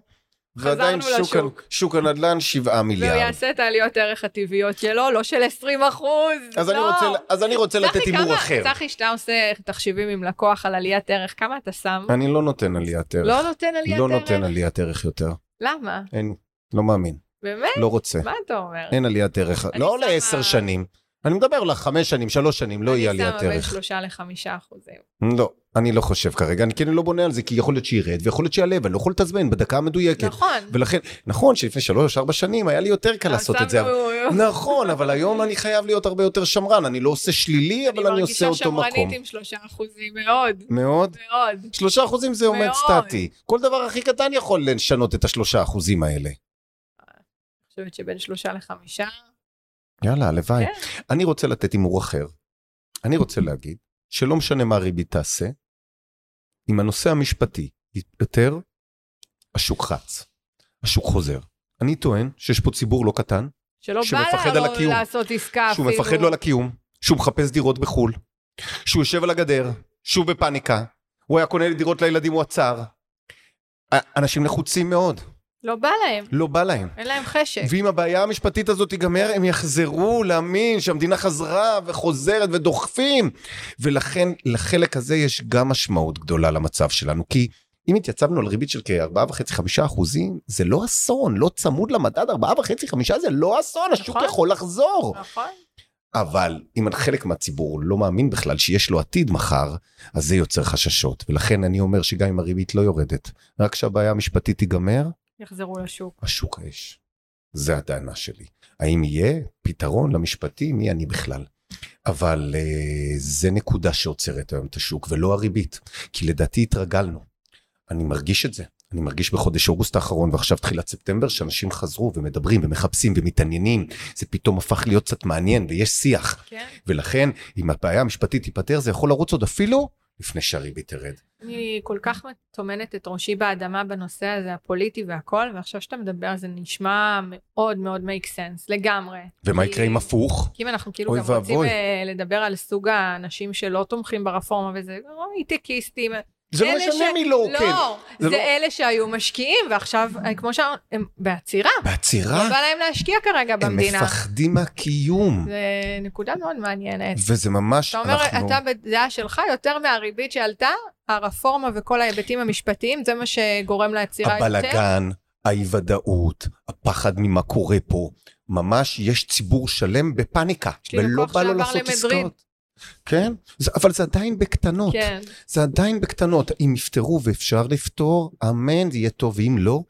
[SPEAKER 2] ועדיין שוק,
[SPEAKER 3] לשוק.
[SPEAKER 2] שוק הנדל"ן 7
[SPEAKER 3] והוא
[SPEAKER 2] מיליארד.
[SPEAKER 3] יעשה את העליות ערך הטבעיות שלו, לא של 20 אחוז.
[SPEAKER 2] אז, אני
[SPEAKER 3] לא.
[SPEAKER 2] רוצה, אז אני רוצה לתת הימור אחר.
[SPEAKER 3] צחי, שאתה עושה תחשיבים עם לקוח על עליית ערך, כמה אתה שם?
[SPEAKER 2] אני לא נותן עליית ערך.
[SPEAKER 3] לא נותן עליית
[SPEAKER 2] לא
[SPEAKER 3] ערך?
[SPEAKER 2] נותן עליית ערך יותר.
[SPEAKER 3] למה?
[SPEAKER 2] אין, לא מאמין,
[SPEAKER 3] באמת?
[SPEAKER 2] לא רוצה.
[SPEAKER 3] מה אתה אומר?
[SPEAKER 2] אין עליית ערך. לא
[SPEAKER 3] שמה-
[SPEAKER 2] לעשר שנים. אני מדבר לך חמש שנים, שלוש שנים, לא יהיה עליית
[SPEAKER 3] אני שמה בין
[SPEAKER 2] ערך.
[SPEAKER 3] שלושה לחמישה אחוזים.
[SPEAKER 2] לא, אני לא חושב כרגע, אני כן לא בונה על זה, כי יכול להיות שירד ויכול להיות שיעלה, ואני לא יכול לתזמן בדקה המדויקת.
[SPEAKER 3] נכון.
[SPEAKER 2] ולכן, נכון שלפני שלוש, ארבע שנים היה לי יותר קל לעשות את זה. נכון, אבל היום אני חייב להיות הרבה יותר שמרן, אני לא עושה שלילי, אבל אני עושה אותו
[SPEAKER 3] אני מרגישה
[SPEAKER 2] מקום.
[SPEAKER 3] שמרנית עם שלושה אחוזים מאוד,
[SPEAKER 2] מאוד.
[SPEAKER 3] מאוד.
[SPEAKER 2] שלושה אחוזים זה עומד. סטטי. כל דבר הכי קטן יכול לשנות את השלושה אחוזים האלה.
[SPEAKER 3] חושבת שבין שלושה לחמישה.
[SPEAKER 2] יאללה, הלוואי.
[SPEAKER 3] כן.
[SPEAKER 2] אני רוצה לתת הימור אחר. אני רוצה להגיד שלא משנה מה הריבית תעשה, אם הנושא המשפטי יתפטר, השוק רץ. השוק חוזר. אני טוען שיש פה ציבור לא קטן,
[SPEAKER 3] שלא בא
[SPEAKER 2] שמפחד
[SPEAKER 3] לה
[SPEAKER 2] על
[SPEAKER 3] לא
[SPEAKER 2] הקיום.
[SPEAKER 3] לעשות עסקה
[SPEAKER 2] שהוא
[SPEAKER 3] אפילו.
[SPEAKER 2] מפחד לו על הקיום, שהוא מחפש דירות בחו"ל, שהוא יושב על הגדר, שהוא בפאניקה, הוא היה קונה דירות לילדים, הוא עצר. א- אנשים לחוצים מאוד.
[SPEAKER 3] לא בא להם,
[SPEAKER 2] לא בא להם.
[SPEAKER 3] אין להם חשק.
[SPEAKER 2] ואם הבעיה המשפטית הזאת תיגמר, הם יחזרו להאמין שהמדינה חזרה וחוזרת ודוחפים. ולכן, לחלק הזה יש גם משמעות גדולה למצב שלנו, כי אם התייצבנו על ריבית של כ-4.5-5 אחוזים, זה לא אסון, לא צמוד למדד 4.5-5 זה לא אסון, השוק
[SPEAKER 3] נכון.
[SPEAKER 2] יכול לחזור.
[SPEAKER 3] נכון.
[SPEAKER 2] אבל אם חלק מהציבור לא מאמין בכלל שיש לו עתיד מחר, אז זה יוצר חששות. ולכן אני אומר שגם אם הריבית לא יורדת, רק כשהבעיה המשפטית תיגמר,
[SPEAKER 3] יחזרו לשוק.
[SPEAKER 2] השוק האש. זה הטענה שלי. האם יהיה פתרון למשפטי? מי אני בכלל? אבל uh, זה נקודה שעוצרת היום את השוק, ולא הריבית. כי לדעתי התרגלנו. אני מרגיש את זה. אני מרגיש בחודש אוגוסט האחרון ועכשיו תחילת ספטמבר שאנשים חזרו ומדברים ומחפשים ומתעניינים. זה פתאום הפך להיות קצת מעניין ויש שיח.
[SPEAKER 3] כן.
[SPEAKER 2] ולכן אם הבעיה המשפטית תיפתר זה יכול לרוץ עוד אפילו לפני שהריבית תרד.
[SPEAKER 3] אני כל כך טומנת את ראשי באדמה בנושא הזה, הפוליטי והכל, ועכשיו שאתה מדבר זה נשמע מאוד מאוד make sense, לגמרי.
[SPEAKER 2] ומה
[SPEAKER 3] כי-
[SPEAKER 2] יקרה אם הפוך?
[SPEAKER 3] כי אם אנחנו כאילו גם רוצים
[SPEAKER 2] ואבוי.
[SPEAKER 3] אה, לדבר על סוג האנשים שלא תומכים ברפורמה וזה, הייטקיסטים.
[SPEAKER 2] זה לא משנה
[SPEAKER 3] ש-
[SPEAKER 2] מי לא, כן.
[SPEAKER 3] לא,
[SPEAKER 2] זה
[SPEAKER 3] זה
[SPEAKER 2] לא-
[SPEAKER 3] אלה שהיו משקיעים, ועכשיו, אה, כמו שאמרנו, הם בעצירה.
[SPEAKER 2] בעצירה
[SPEAKER 3] לא בא להם להשקיע כרגע
[SPEAKER 2] הם
[SPEAKER 3] במדינה.
[SPEAKER 2] מפחדים מהקיום.
[SPEAKER 3] זה נקודה מאוד מעניינת.
[SPEAKER 2] וזה ממש,
[SPEAKER 3] אתה אומר,
[SPEAKER 2] אנחנו...
[SPEAKER 3] אתה בדעה שלך, יותר מהריבית שעלתה, הרפורמה וכל ההיבטים המשפטיים, זה מה שגורם לעצירה יותר?
[SPEAKER 2] הבלגן, האי ודאות, הפחד ממה קורה פה, ממש יש ציבור שלם בפאניקה, ולא בא לו לעשות. עסקאות. כן, זה, אבל זה עדיין בקטנות,
[SPEAKER 3] כן.
[SPEAKER 2] זה עדיין בקטנות, אם יפתרו ואפשר לפתור, אמן, זה יהיה טוב, ואם לא,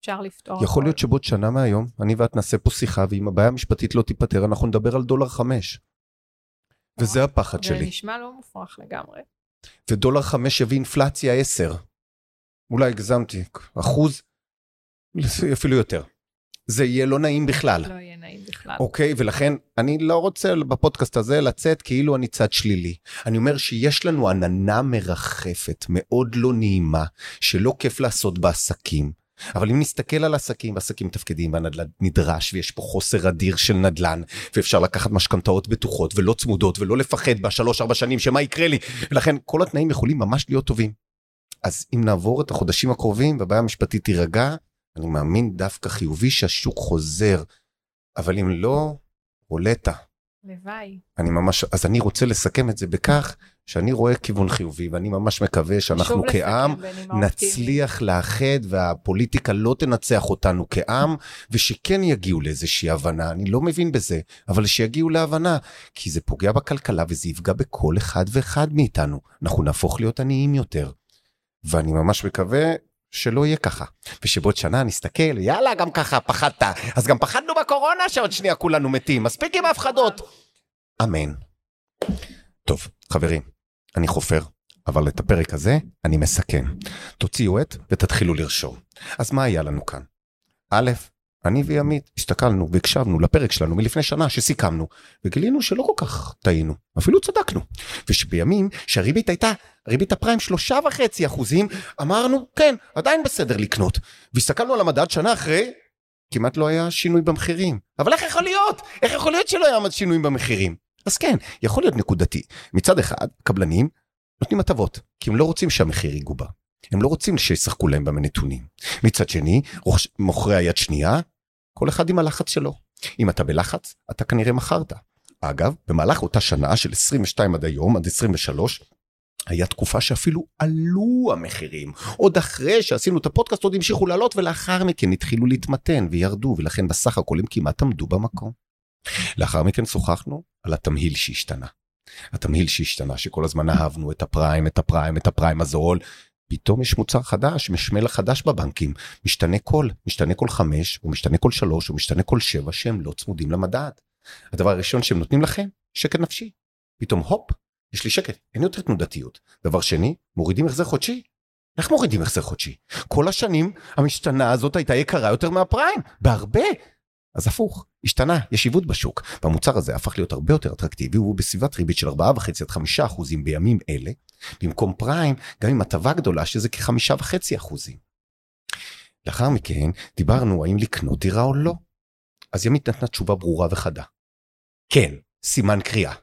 [SPEAKER 3] אפשר לפתור.
[SPEAKER 2] יכול. להיות שבעוד שנה מהיום, אני ואת נעשה פה שיחה, ואם הבעיה המשפטית לא תיפתר, אנחנו נדבר על דולר חמש. וזה הפחד
[SPEAKER 3] זה
[SPEAKER 2] שלי.
[SPEAKER 3] נשמע לא מופרך לגמרי.
[SPEAKER 2] ודולר חמש יביא אינפלציה עשר. אולי הגזמתי, אחוז, אפילו יותר. זה יהיה לא נעים בכלל.
[SPEAKER 3] לא יהיה נעים בכלל.
[SPEAKER 2] אוקיי, ולכן אני לא רוצה בפודקאסט הזה לצאת כאילו אני צד שלילי. אני אומר שיש לנו עננה מרחפת, מאוד לא נעימה, שלא כיף לעשות בעסקים. אבל אם נסתכל על עסקים, עסקים מתפקדים והנדל"ן נדרש ויש פה חוסר אדיר של נדל"ן ואפשר לקחת משכנתאות בטוחות ולא צמודות ולא לפחד בשלוש ארבע שנים שמה יקרה לי ולכן כל התנאים יכולים ממש להיות טובים. אז אם נעבור את החודשים הקרובים והבעיה המשפטית תירגע, אני מאמין דווקא חיובי שהשוק חוזר אבל אם לא, רולטה.
[SPEAKER 3] לוואי.
[SPEAKER 2] אני ממש, אז אני רוצה לסכם את זה בכך שאני רואה כיוון חיובי, ואני ממש מקווה שאנחנו כעם. נצליח לאחד והפוליטיקה לא תנצח אותנו כעם, ושכן יגיעו לאיזושהי הבנה, אני לא מבין בזה, אבל שיגיעו להבנה, כי זה פוגע בכלכלה וזה יפגע בכל אחד ואחד מאיתנו. אנחנו נהפוך להיות עניים יותר. ואני ממש מקווה שלא יהיה ככה. ושבעוד שנה נסתכל, יאללה, גם ככה פחדת. אז גם פחדנו בקורונה שעוד שנייה כולנו מתים. מספיק עם ההפחדות. אמן. טוב, חברים, אני חופר, אבל את הפרק הזה אני מסכם. תוציאו עט ותתחילו לרשום. אז מה היה לנו כאן? א', אני וימית הסתכלנו והקשבנו לפרק שלנו מלפני שנה שסיכמנו, וגילינו שלא כל כך טעינו, אפילו צדקנו. ושבימים שהריבית הייתה, ריבית הפריים שלושה וחצי אחוזים, אמרנו, כן, עדיין בסדר לקנות. והסתכלנו על המדד שנה אחרי, כמעט לא היה שינוי במחירים. אבל איך יכול להיות? איך יכול להיות שלא היה שינויים במחירים? אז כן, יכול להיות נקודתי. מצד אחד, קבלנים נותנים הטבות, כי הם לא רוצים שהמחיר יגובה. הם לא רוצים שישחקו להם בנתונים. מצד שני, מוכרי היד שנייה, כל אחד עם הלחץ שלו. אם אתה בלחץ, אתה כנראה מכרת. אגב, במהלך אותה שנה של 22 עד היום, עד 23, היה תקופה שאפילו עלו המחירים. עוד אחרי שעשינו את הפודקאסט עוד המשיכו לעלות ולאחר מכן התחילו להתמתן וירדו ולכן בסך הכל הם כמעט עמדו במקום. לאחר מכן שוחחנו על התמהיל שהשתנה. התמהיל שהשתנה שכל הזמן אהבנו את הפריים, את הפריים, את הפריים הזול. פתאום יש מוצר חדש, משמל חדש בבנקים, משתנה כל, משתנה כל חמש, או משתנה כל שלוש, או משתנה כל שבע, שהם לא צמודים למדד. הדבר הראשון שהם נותנים לכם, שקט נפשי. פתאום הופ, יש לי שקט, אין יותר תנודתיות. דבר שני, מורידים החזר חודשי. איך מורידים החזר חודשי? כל השנים המשתנה הזאת הייתה יקרה יותר מהפריים, בהרבה. אז הפוך, השתנה, יש עיוות בשוק, והמוצר הזה הפך להיות הרבה יותר אטרקטיבי, והוא בסביבת ריבית של 4.5 עד 5 אחוזים בימים אלה, במקום פריים, גם עם הטבה גדולה שזה כחמישה וחצי אחוזים. לאחר מכן דיברנו האם לקנות דירה או לא. אז ימית נתנה תשובה ברורה וחדה. כן, סימן קריאה.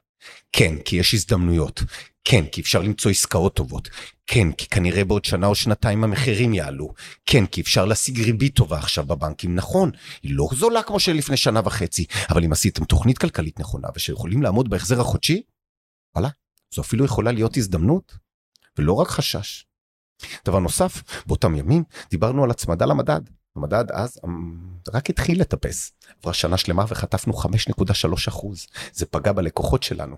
[SPEAKER 2] כן, כי יש הזדמנויות. כן, כי אפשר למצוא עסקאות טובות. כן, כי כנראה בעוד שנה או שנתיים המחירים יעלו. כן, כי אפשר להשיג ריבית טובה עכשיו בבנקים. נכון, היא לא זולה כמו שלפני שנה וחצי, אבל אם עשיתם תוכנית כלכלית נכונה ושיכולים לעמוד בהחזר החודשי, וואלה, זו אפילו יכולה להיות הזדמנות, ולא רק חשש. דבר נוסף, באותם ימים דיברנו על הצמדה למדד. המדד אז אמ, רק התחיל לטפס. עברה שנה שלמה וחטפנו 5.3 אחוז. זה פגע בלקוחות שלנו.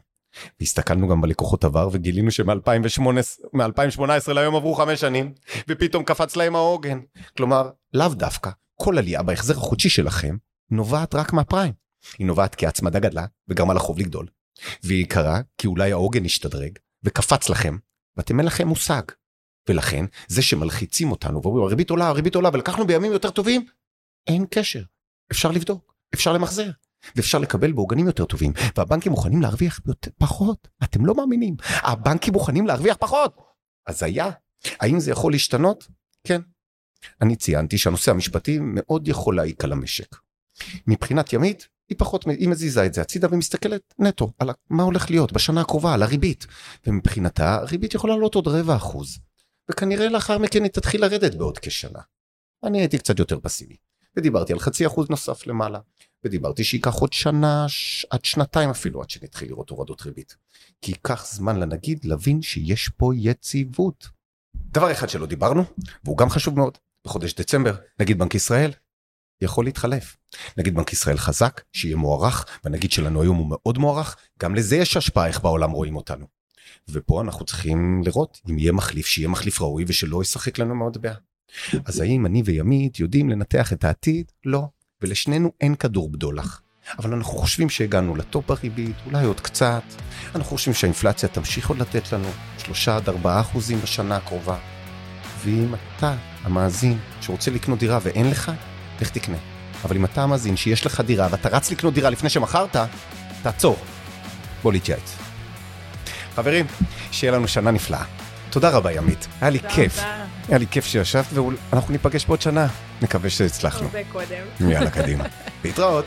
[SPEAKER 2] והסתכלנו גם בלקוחות עבר וגילינו שמ-2018 להיום עברו חמש שנים ופתאום קפץ להם העוגן. כלומר, לאו דווקא כל עלייה בהחזר החודשי שלכם נובעת רק מהפריים. היא נובעת כי ההצמדה גדלה וגרמה לחוב לגדול. והיא קרה כי אולי העוגן השתדרג וקפץ לכם ואתם אין לכם מושג. ולכן זה שמלחיצים אותנו ואומרים הריבית עולה הריבית עולה ולקחנו בימים יותר טובים אין קשר. אפשר לבדוק אפשר למחזר ואפשר לקבל בעוגנים יותר טובים. והבנקים מוכנים להרוויח יותר, פחות. אתם לא מאמינים. הבנקים מוכנים להרוויח פחות. אז היה. האם זה יכול להשתנות? כן. אני ציינתי שהנושא המשפטי מאוד יכול להעיק על המשק. מבחינת ימית היא פחות, היא מזיזה את זה הצידה ומסתכלת נטו על מה הולך להיות בשנה הקרובה, על הריבית. ומבחינתה הריבית יכולה לעלות עוד רבע אחוז. וכנראה לאחר מכן היא תתחיל לרדת בעוד כשנה. אני הייתי קצת יותר פסימי. ודיברתי על חצי אחוז נוסף למעלה. ודיברתי שייקח עוד שנה ש... עד שנתיים אפילו עד שנתחיל לראות הורדות ריבית. כי ייקח זמן לנגיד להבין שיש פה יציבות. דבר אחד שלא דיברנו, והוא גם חשוב מאוד, בחודש דצמבר, נגיד בנק ישראל, יכול להתחלף. נגיד בנק ישראל חזק, שיהיה מוערך, והנגיד שלנו היום הוא מאוד מוערך, גם לזה יש השפעה איך בעולם רואים אותנו. ופה אנחנו צריכים לראות אם יהיה מחליף, שיהיה מחליף ראוי ושלא ישחק לנו מהמטבע. אז האם אני וימית יודעים לנתח את העתיד? לא. ולשנינו אין כדור בדולח. אבל אנחנו חושבים שהגענו לטופ הריבית, אולי עוד קצת. אנחנו חושבים שהאינפלציה תמשיך עוד לתת לנו 3 עד 4 אחוזים בשנה הקרובה. ואם אתה, המאזין, שרוצה לקנות דירה ואין לך, לך תקנה. אבל אם אתה המאזין שיש לך דירה ואתה רץ לקנות דירה לפני שמכרת, תעצור. בוא להתייעץ. חברים, שיהיה לנו שנה נפלאה. תודה רבה ימית, היה לי כיף. היה לי כיף שישבת ואנחנו ניפגש בעוד שנה. נקווה שהצלחנו.
[SPEAKER 3] הרבה קודם.
[SPEAKER 2] יאללה, קדימה. להתראות.